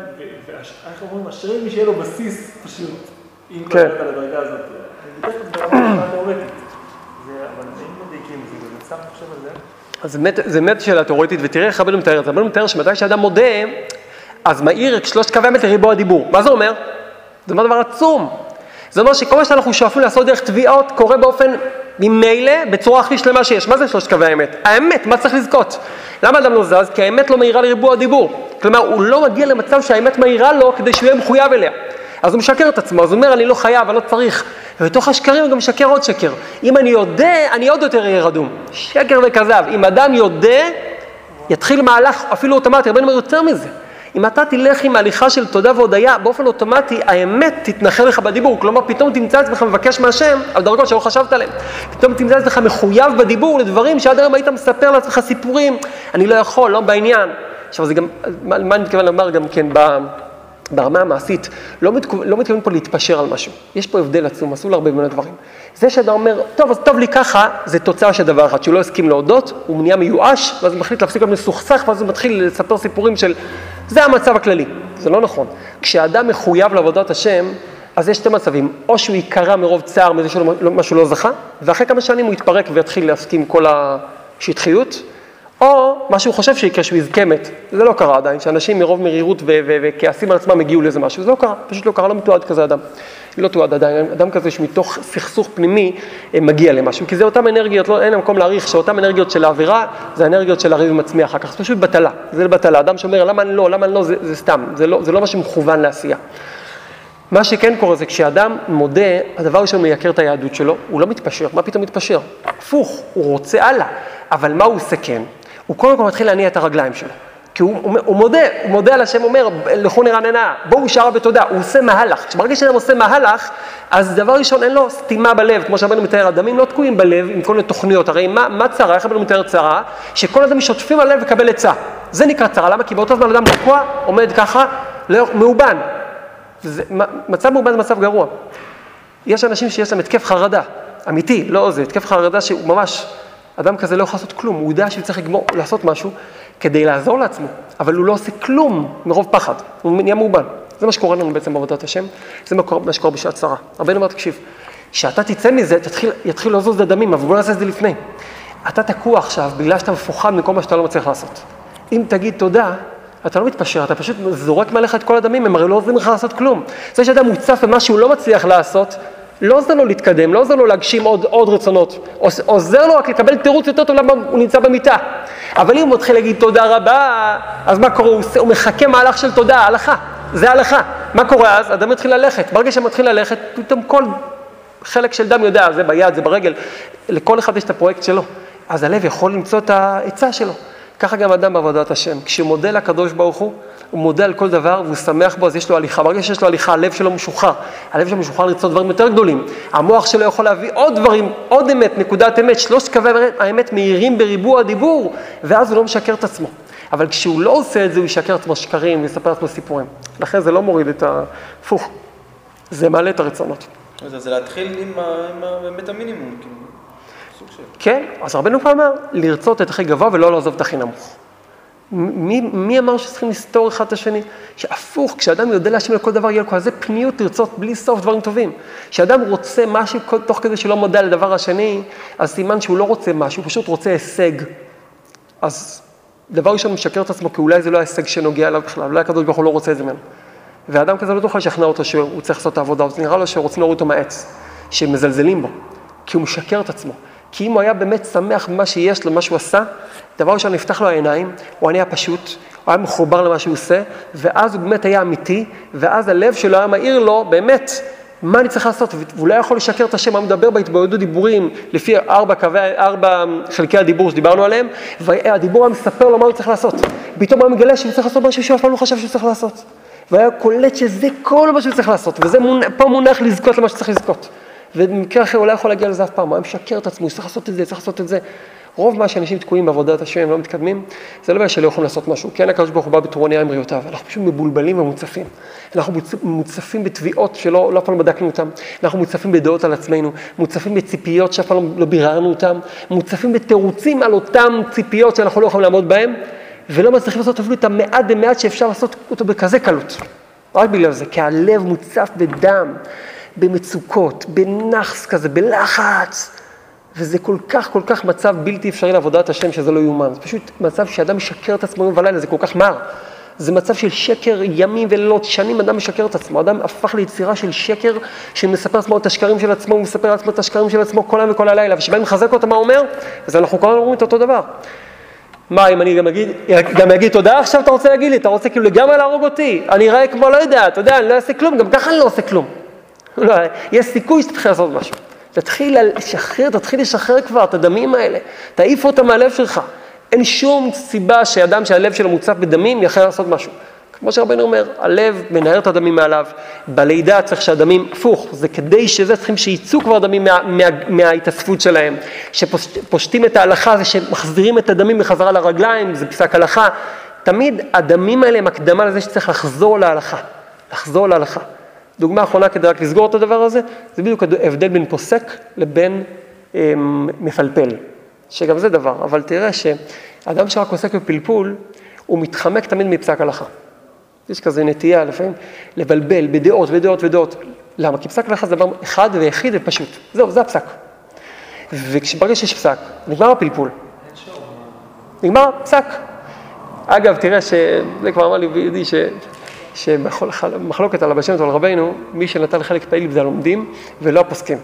איך אומרים, אשרי מי שיהיה לו בסיס פשוט, אם כבר כן. הגעת לדרגה הזאת. אני בדרך כלל ברמת השאלה התיאורטית. זה- אבל אם מדייקים, זה באמת סתם חושב על זה. אז זה באמת- שאלה תיאורטית, ותראה איך רבנו מתאר את זה. רבנו מתאר שמתי שאדם מודה, אז מאיר את שלושת קווי האמת לריבוע הדיבור. מה זה אומר? זה אומר דבר עצום. זה אומר שכל מה שאנחנו שואפים לעשות דרך תביעות קורה באופן ממילא בצורה הכי שלמה שיש. מה זה שלושת קווי האמת? האמת, מה צריך לזכות? למה אדם לא זז? כי האמת לא מאירה לריבוע הדיבור. כלומר, הוא לא מגיע למצב שהאמת מאירה לו כדי שהוא יהיה מחויב אליה. אז הוא משקר את עצמו, אז הוא אומר, אני לא חייב, אני לא צריך. ובתוך השקרים הוא גם משקר עוד שקר. אם אני יודע, אני עוד יותר אהיה רדום. שקר וכזב. אם אדם יודע, יתחיל מהלך אפילו אוטומטי, אומר יותר מזה. אם אתה תלך עם הליכה של תודה והודיה, באופן אוטומטי האמת תתנחל לך בדיבור. כלומר, פתאום תמצא עצמך מבקש מהשם על דרגות שלא חשבת עליהן. פתאום תמצא עצמך מחויב בדיבור לדברים שעד היום היית מספר לעצמך סיפורים, אני לא יכול, לא בעניין. עכשיו, זה גם, מה, מה אני מתכוון לומר גם כן ב... ברמה המעשית, לא, מתכו... לא מתכוון פה להתפשר על משהו. יש פה הבדל עצום, אסור להרבה בין הדברים. זה שאתה אומר, טוב, אז טוב לי ככה, זה תוצאה של דבר אחד, שהוא לא הסכים להודות, הוא נהיה מיואש, ואז הוא מחליט להפסיק להיות מסוכסך, ואז הוא מתחיל לספר סיפורים של, זה המצב הכללי. זה לא נכון. כשאדם מחויב לעבודת השם, אז יש שתי מצבים, או שהוא ייקרע מרוב צער מזה שמה שהוא לא זכה, ואחרי כמה שנים הוא יתפרק ויתחיל להסכים כל השטחיות, או מה שהוא חושב שיקרה, שהוא יזכה מת. זה לא קרה עדיין, שאנשים מרוב מרירות וכעסים על עצמם הגיעו לאיזה משהו, זה לא קרה, פשוט לא קרה, לא מתועד כזה אדם. לא תועד עדיין, אדם כזה שמתוך סכסוך פנימי אה, מגיע למשהו, כי זה אותן אנרגיות, לא, אין מקום להעריך שאותן אנרגיות של העבירה, זה אנרגיות של הריב עם עצמי אחר כך, זה פשוט בטלה, זה בטלה, אדם שאומר למה אני לא, למה אני לא, זה, זה סתם, זה לא, זה לא מה שמכוון לעשייה. מה שכן קורה זה כשאדם מודה, הדבר הראשון מייקר את היהדות שלו, הוא לא מתפשר, מה פתאום מתפשר? הפוך, הוא רוצה הלאה, אבל מה הוא עושה כן? הוא קודם כל מתחיל להניע את הרגליים שלו. כי הוא, הוא, הוא מודה, הוא מודה על השם, אומר, לכו נרננה, בואו שערה בתודה, הוא עושה מהלך. כשברגע שאדם עושה מהלך, אז דבר ראשון, אין לו סתימה בלב, כמו שהרבנו מתאר, הדמים לא תקועים בלב עם כל מיני תוכניות, הרי מה, מה צרה, איך הרבנו מתאר צרה? שכל אדם שוטפים הלב וקבל עצה. זה נקרא צרה, למה? כי באותו זמן אדם תקוע, עומד ככה, לא, מאובן. זה, מצב מאובן זה מצב גרוע. יש אנשים שיש להם התקף חרדה, אמיתי, לא זה, התקף חרדה שהוא ממש, אדם כזה לא יכול לעשות כלום, הוא יודע שהוא צריך לגמור, לעשות משהו כדי לעזור לעצמו, אבל הוא לא עושה כלום מרוב פחד, הוא נהיה מאובן. זה מה שקורה לנו בעצם בעבודת השם, זה מה שקורה- בשעת צרה. רבנו אומר, תקשיב, כשאתה תצא מזה, תתחיל, יתחיל לזוז הדמים, אבל בוא נעשה את זה לפני. אתה תקוע עכשיו בגלל שאתה מפוחד מכל מה שאתה לא מצליח לעשות. אם תגיד תודה, אתה לא מתפשר, אתה פשוט זורק מעליך את כל הדמים, הם הרי לא עוזרים לך לעשות כלום. זה שאדם מוצף במה שהוא לא מצליח לעשות, לא עוזר לו להתקדם, לא עוזר לו להגשים עוד, עוד רצונות, עוז- עוזר לו רק לקבל תירוץ יותר טוב למה הוא נמצא במיטה. אבל אם הוא מתחיל להגיד תודה רבה, אז מה קורה? הוא, הוא מחכה מהלך של תודה, הלכה, זה הלכה. מה קורה אז? אדם מתחיל ללכת, ברגע שמתחיל ללכת, פתאום כל חלק של דם יודע, זה ביד, זה ברגל, לכל אחד יש את הפרויקט שלו. אז הלב יכול למצוא את העצה שלו. ככה גם אדם בעבודת השם. כשמודה לקדוש ברוך הוא, הוא מודה על כל דבר והוא שמח בו, אז יש לו הליכה. ברגע שיש לו הליכה, הלב שלו משוחרר. הלב שלו משוחרר לרצות דברים יותר גדולים. המוח שלו יכול להביא עוד דברים, עוד אמת, נקודת אמת. שלושת קווי האמת מהירים בריבוע הדיבור, ואז הוא לא משקר את עצמו. אבל כשהוא לא עושה את זה, הוא ישקר את עצמו שקרים ויספר לעצמו סיפורים. לכן זה לא מוריד את ההפוך, זה מעלה את הרצונות. זה, זה להתחיל עם, ה- עם ה- באמת המינימום, כאילו. כן, אז רבנו פעם אמר, לרצות את הכי גבוה ולא לעזוב את הכי נמוך. מי, מי אמר שצריכים לסתור אחד את השני? שהפוך, כשאדם יודע להשם לכל דבר, יהיה לו כזה פניות לרצות בלי סוף דברים טובים. כשאדם רוצה משהו כל- תוך כדי שלא מודה לדבר השני, אז סימן שהוא לא רוצה משהו, הוא פשוט רוצה הישג. אז דבר ראשון, משקר את עצמו, כי אולי זה לא ההישג שנוגע אליו בכלל, אולי הקדוש ברוך הוא לא רוצה את זה ממנו. ואדם כזה לא תוכל לשכנע אותו שהוא צריך לעשות את העבודה, אז נראה לו שרוצים להוריד אותו מהעץ, שמזלזלים בו, כי הוא משקר את עצמו. כי אם הוא היה באמת שמח במה שיש לו, מה שהוא עשה, דבר ראשון, נפתח לו העיניים, הוא היה פשוט, הוא היה מחובר למה שהוא עושה, ואז הוא באמת היה אמיתי, ואז הלב שלו היה מאיר לו, באמת, מה אני צריך לעשות, והוא לא יכול לשקר את השם, הוא מדבר בהתבודדות דיבורים, לפי ארבע, קווי, ארבע חלקי הדיבור שדיברנו עליהם, והדיבור היה מספר לו מה הוא צריך לעשות. פתאום הוא מגלה שהוא צריך לעשות משהו שהוא אף פעם לא חשב שהוא צריך לעשות. והיה קולט שזה כל מה שהוא צריך לעשות, וזה מונ... פה מונח לזכות למה שצריך לזכות. ובמקרה אחר הוא לא יכול להגיע לזה אף פעם, הוא היה משקר את עצמו, הוא צריך לעשות את זה, צריך לעשות את זה. רוב מה שאנשים תקועים בעבודת השם, לא מתקדמים, זה לא בעיה שלא יכולים לעשות משהו. כן, הקדוש ברוך הוא בא בטרוניה עם בריאותיו, אנחנו פשוט מבולבלים ומוצפים. אנחנו מוצ- מוצפים בתביעות שלא לא פעם לא בדקנו אותן, אנחנו מוצפים בדעות על עצמנו, מוצפים בציפיות שאף פעם לא ביררנו אותן, מוצפים בתירוצים על אותן ציפיות שאנחנו לא יכולים לעמוד בהן, ולא מצליחים לעשות אפילו את המעט במעט שאפשר לעשות אותו בכזה קלות. רק בגלל זה, כי הלב מוצף בדם, במצוקות, בנאחס כזה, בלחץ. וזה כל כך, כל כך מצב בלתי אפשרי לעבודת השם, שזה לא יאומן. זה פשוט מצב שאדם משקר את עצמו יום ולילה, זה כל כך מר. זה מצב של שקר ימים ולילות, שנים אדם משקר את עצמו. אדם הפך ליצירה של שקר, שמספר לעצמו את השקרים של עצמו, הוא מספר לעצמו את השקרים של עצמו כל היום וכל הלילה, וכשבאים לחזק אותו, מה הוא אומר? אז אנחנו כל הזמן אומרים את אותו דבר. מה, אם אני גם אגיד, גם אגיד תודה עכשיו אתה רוצה להגיד לי, אתה רוצה כאילו לגמרי להרוג אותי, אני אראה כמו לא יודע, אתה יודע, אני לא אעשה כלום, גם ככה אני לא עושה כלום. לא, יש סיכוי שתתחיל לעשות משהו. תתחיל לשחרר, תתחיל לשחרר כבר את הדמים האלה, תעיף אותם מהלב שלך. אין שום סיבה שאדם שהלב שלו מוצף בדמים יכול לעשות משהו. כמו שרבנו אומר, הלב מנער את הדמים מעליו, בלידה צריך שהדמים, הפוך, זה כדי שזה צריכים שיצאו כבר דמים מה, מה, מההתאספות שלהם, שפושטים את ההלכה, זה שמחזירים את הדמים בחזרה לרגליים, זה פסק הלכה. תמיד הדמים האלה הם הקדמה לזה שצריך לחזור להלכה, לחזור להלכה. דוגמה אחרונה כדי רק לסגור את הדבר הזה, זה בדיוק ההבדל בין פוסק לבין אה, מפלפל, שגם זה דבר, אבל תראה שאדם שרק עוסק בפלפול, הוא מתחמק תמיד מפסק הלכה. יש כזה נטייה לפעמים לבלבל בדעות ודעות ודעות. למה? כי פסק הלכה זה דבר אחד ויחיד ופשוט. זהו, זה הפסק. וברגע שיש פסק, נגמר הפלפול. נגמר פסק. אגב, תראה שזה כבר אמר לי בידי ש... שמחלוקת על הבשמת ועל רבנו, מי שנתן חלק פעיל זה הלומדים ולא הפוסקים.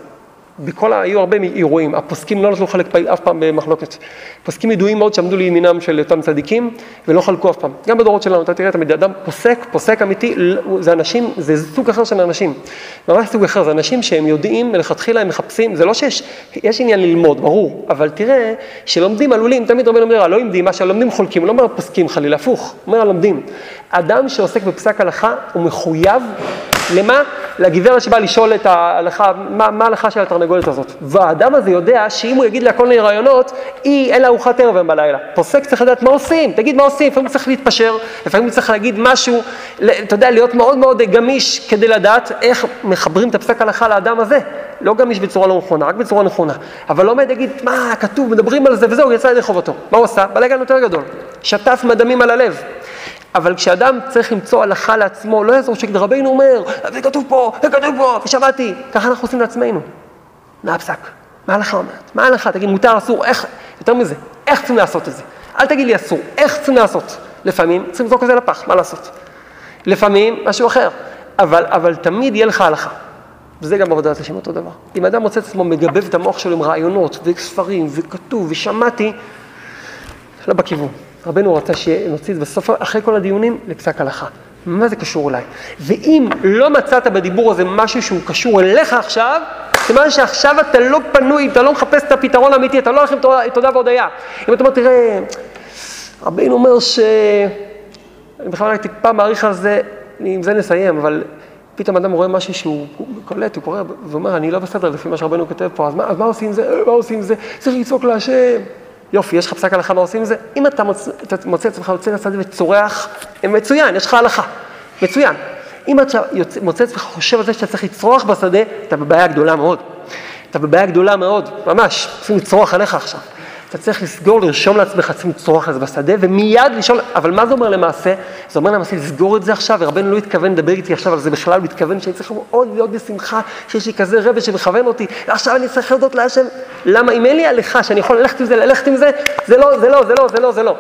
בכל. היו הרבה אירועים, הפוסקים לא נתנו חלק פעיל אף פעם במחלוקת. פוסקים ידועים מאוד שעמדו לימינם של אותם צדיקים ולא חלקו אף פעם. גם בדורות שלנו, אתה תראה תמיד, אדם פוסק, פוסק אמיתי, זה אנשים, זה סוג אחר של אנשים. ממש סוג אחר, זה אנשים שהם יודעים, מלכתחילה הם מחפשים, זה לא שיש, יש עניין ללמוד, ברור, אבל תראה שלומדים עלולים, תמיד רבנו אומר, הלא לומדים, מה שהלומדים חולקים, לא אומר פוסקים חלילה, הפוך, אומר הלומדים. אדם שעוסק בפסק הלכה הוא מחויב למה? לגברת שבאה לשאול את ההלכה, מה, ההלכה של התרנגולת הזאת. והאדם הזה יודע שאם הוא יגיד לה כל מיני רעיונות, היא, אין לה ארוחת ערב היום בלילה. פוסק צריך לדעת מה עושים, תגיד מה עושים, לפעמים צריך להתפשר, לפעמים צריך להגיד משהו, אתה יודע, להיות מאוד מאוד גמיש כדי לדעת איך מחברים את הפסק הלכה לאדם הזה. לא גמיש בצורה לא נכונה, רק בצורה נכונה. אבל לא עומד להגיד, מה, כתוב, מדברים על זה וזהו, יצא ידי חובתו. מה הוא עשה? בלגן יותר גדול. שטף מדמים על הלב. אבל כשאדם צריך למצוא הלכה לעצמו, לא יעזור שרבינו אומר, זה כתוב פה, זה כתוב פה, ושמעתי. ככה אנחנו עושים לעצמנו. מה הפסק? מה ההלכה אומרת? מה ההלכה? תגיד, מותר, אסור, איך, יותר מזה, איך צריכים לעשות את זה? אל תגיד לי אסור, איך צריכים לעשות? לפעמים צריכים לזרוק את זה לפח, מה לעשות? לפעמים משהו אחר, אבל, אבל תמיד יהיה לך הלכה. וזה גם עבודת השם אותו דבר. אם אדם מוצא את עצמו מגבב את המוח שלו עם רעיונות וספרים וכתוב ושמעתי, לא בכיוון. רבנו רצה שנוציא את זה בסוף, אחרי כל הדיונים, לפסק הלכה. מה זה קשור אליי? ואם לא מצאת בדיבור הזה משהו שהוא קשור אליך עכשיו, סימן שעכשיו אתה לא פנוי, אתה לא מחפש את הפתרון האמיתי, אתה לא הולך עם תודה, והודיה. אם אתה אומר, תראה, רבינו אומר ש... אני בכלל טיפה מעריך על זה, עם זה נסיים, אבל פתאום אדם רואה משהו שהוא הוא קולט, הוא קורא ואומר, אני לא בסדר לפי מה שרבנו כותב פה, אז מה, אז מה עושים עם זה? מה עושים עם זה? צריך לצעוק להשם. יופי, יש לך פסק הלכה מה עושים עם זה? אם אתה מוצא, מוצא עצמך יוצא לשדה וצורח, מצוין, יש לך הלכה, מצוין. אם אתה מוצא עצמך חושב על זה שאתה צריך לצרוח בשדה, אתה בבעיה גדולה מאוד. אתה בבעיה גדולה מאוד, ממש, צריכים לצרוח עליך עכשיו. אתה צריך לסגור, לרשום לעצמך, צריכים לצרוח על זה בשדה, ומיד לשאול, אבל מה זה אומר למעשה? זה אומר למעשה לסגור את זה עכשיו, ורבנו לא התכוון לדבר איתי עכשיו על זה בכלל, הוא התכוון שאני צריך מאוד להיות בשמחה, שיש לי כזה רבי שמכוון אותי, ועכשיו אני צריך להודות להשם. למה? אם אין לי הלכה שאני יכול ללכת עם זה, ללכת עם זה, זה לא, זה לא, זה לא, זה לא, זה לא.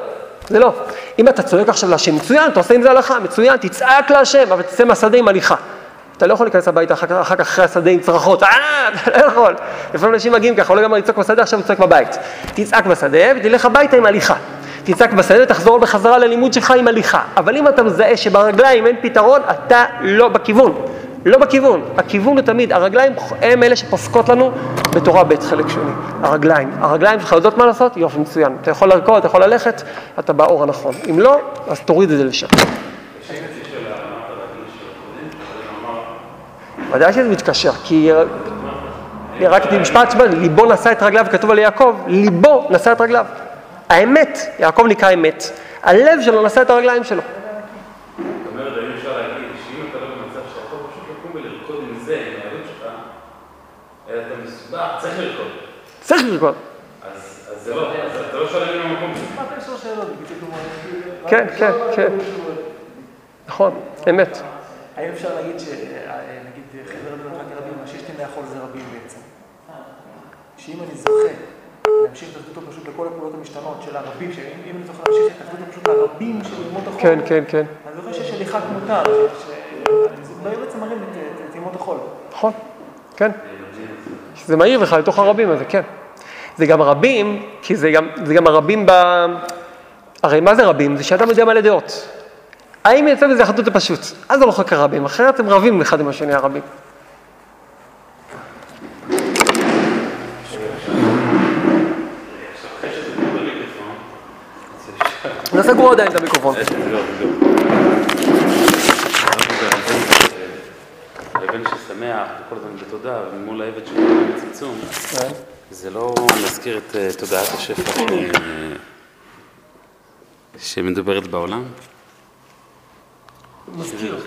זה לא. אם אתה צועק עכשיו להשם, מצוין, אתה עושה עם זה הלכה, מצוין, תצעק להשם, אבל תצא מהשדה עם הליכה. אתה לא יכול להיכנס הביתה אחר כך, אחר אחרי השדה עם צרחות, אה, אתה לא יכול. לפעמים אנשים מגיעים ככה, הוא לא גמר לצעוק בשדה, עכשיו הוא צועק בבית. תצעק בשדה ותלך הביתה עם הליכה. תצעק בשדה ותחזור בחזרה ללימוד שלך עם הליכה. אבל אם אתה מזהה שברגליים אין פתרון, אתה לא בכיוון. לא בכיוון. הכיוון הוא תמיד, הרגליים הם אלה שפוסקות לנו בתורה ב' חלק שני. הרגליים. הרגליים שלך יודעות מה לעשות? יופי, מצוין. אתה יכול לרקוד, אתה יכול ללכת, אתה באור הנכון. אם לא, אז תוריד את זה לשם. ודאי שזה מתקשר, כי רק את משפט שבא, ליבו נשא את רגליו, כתוב על יעקב, ליבו נשא את רגליו. האמת, יעקב נקרא אמת, הלב שלו נשא את הרגליים שלו. לא צריך לרקוד. צריך לרקוד. אז אז זה לא, אז אתה לא שואל אם המקום. מה רק כן, כן, כן. רק- נכון, אמת. האם אפשר להגיד שנגיד חבר רבים רק רבים, מה שיש לי לאכול זה רבים בעצם? שאם אני זוכה להמשיך את אחדותו פשוט לכל הפעולות המשתנות של הרבים, שאם אם אני זוכה להמשיך את אחדותו פשוט לרבים של ימות החול, כן, כן, כן. אני זוכר שיש הליכה כמותה, שבאים בעצם מראים את- את ימות החול. נכון, כן. שזה מהיר לך לתוך הרבים הזה, כן. זה גם רבים, כי זה גם, זה גם הרבים ב... הרי מה זה רבים? זה שאדם יודע מלא דעות. האם יצא מזה אחדות הפשוט? אז זה חוק הרבים, אחרת הם רבים אחד עם השני הרבים. לא סגרו עדיין את המיקרופון. הבן ששמח וכל הזמן בתודה, ומול העבד שלו בצמצום, זה לא מזכיר את אה, תודעת השפע ש- שמדוברת בעולם? מזכיר,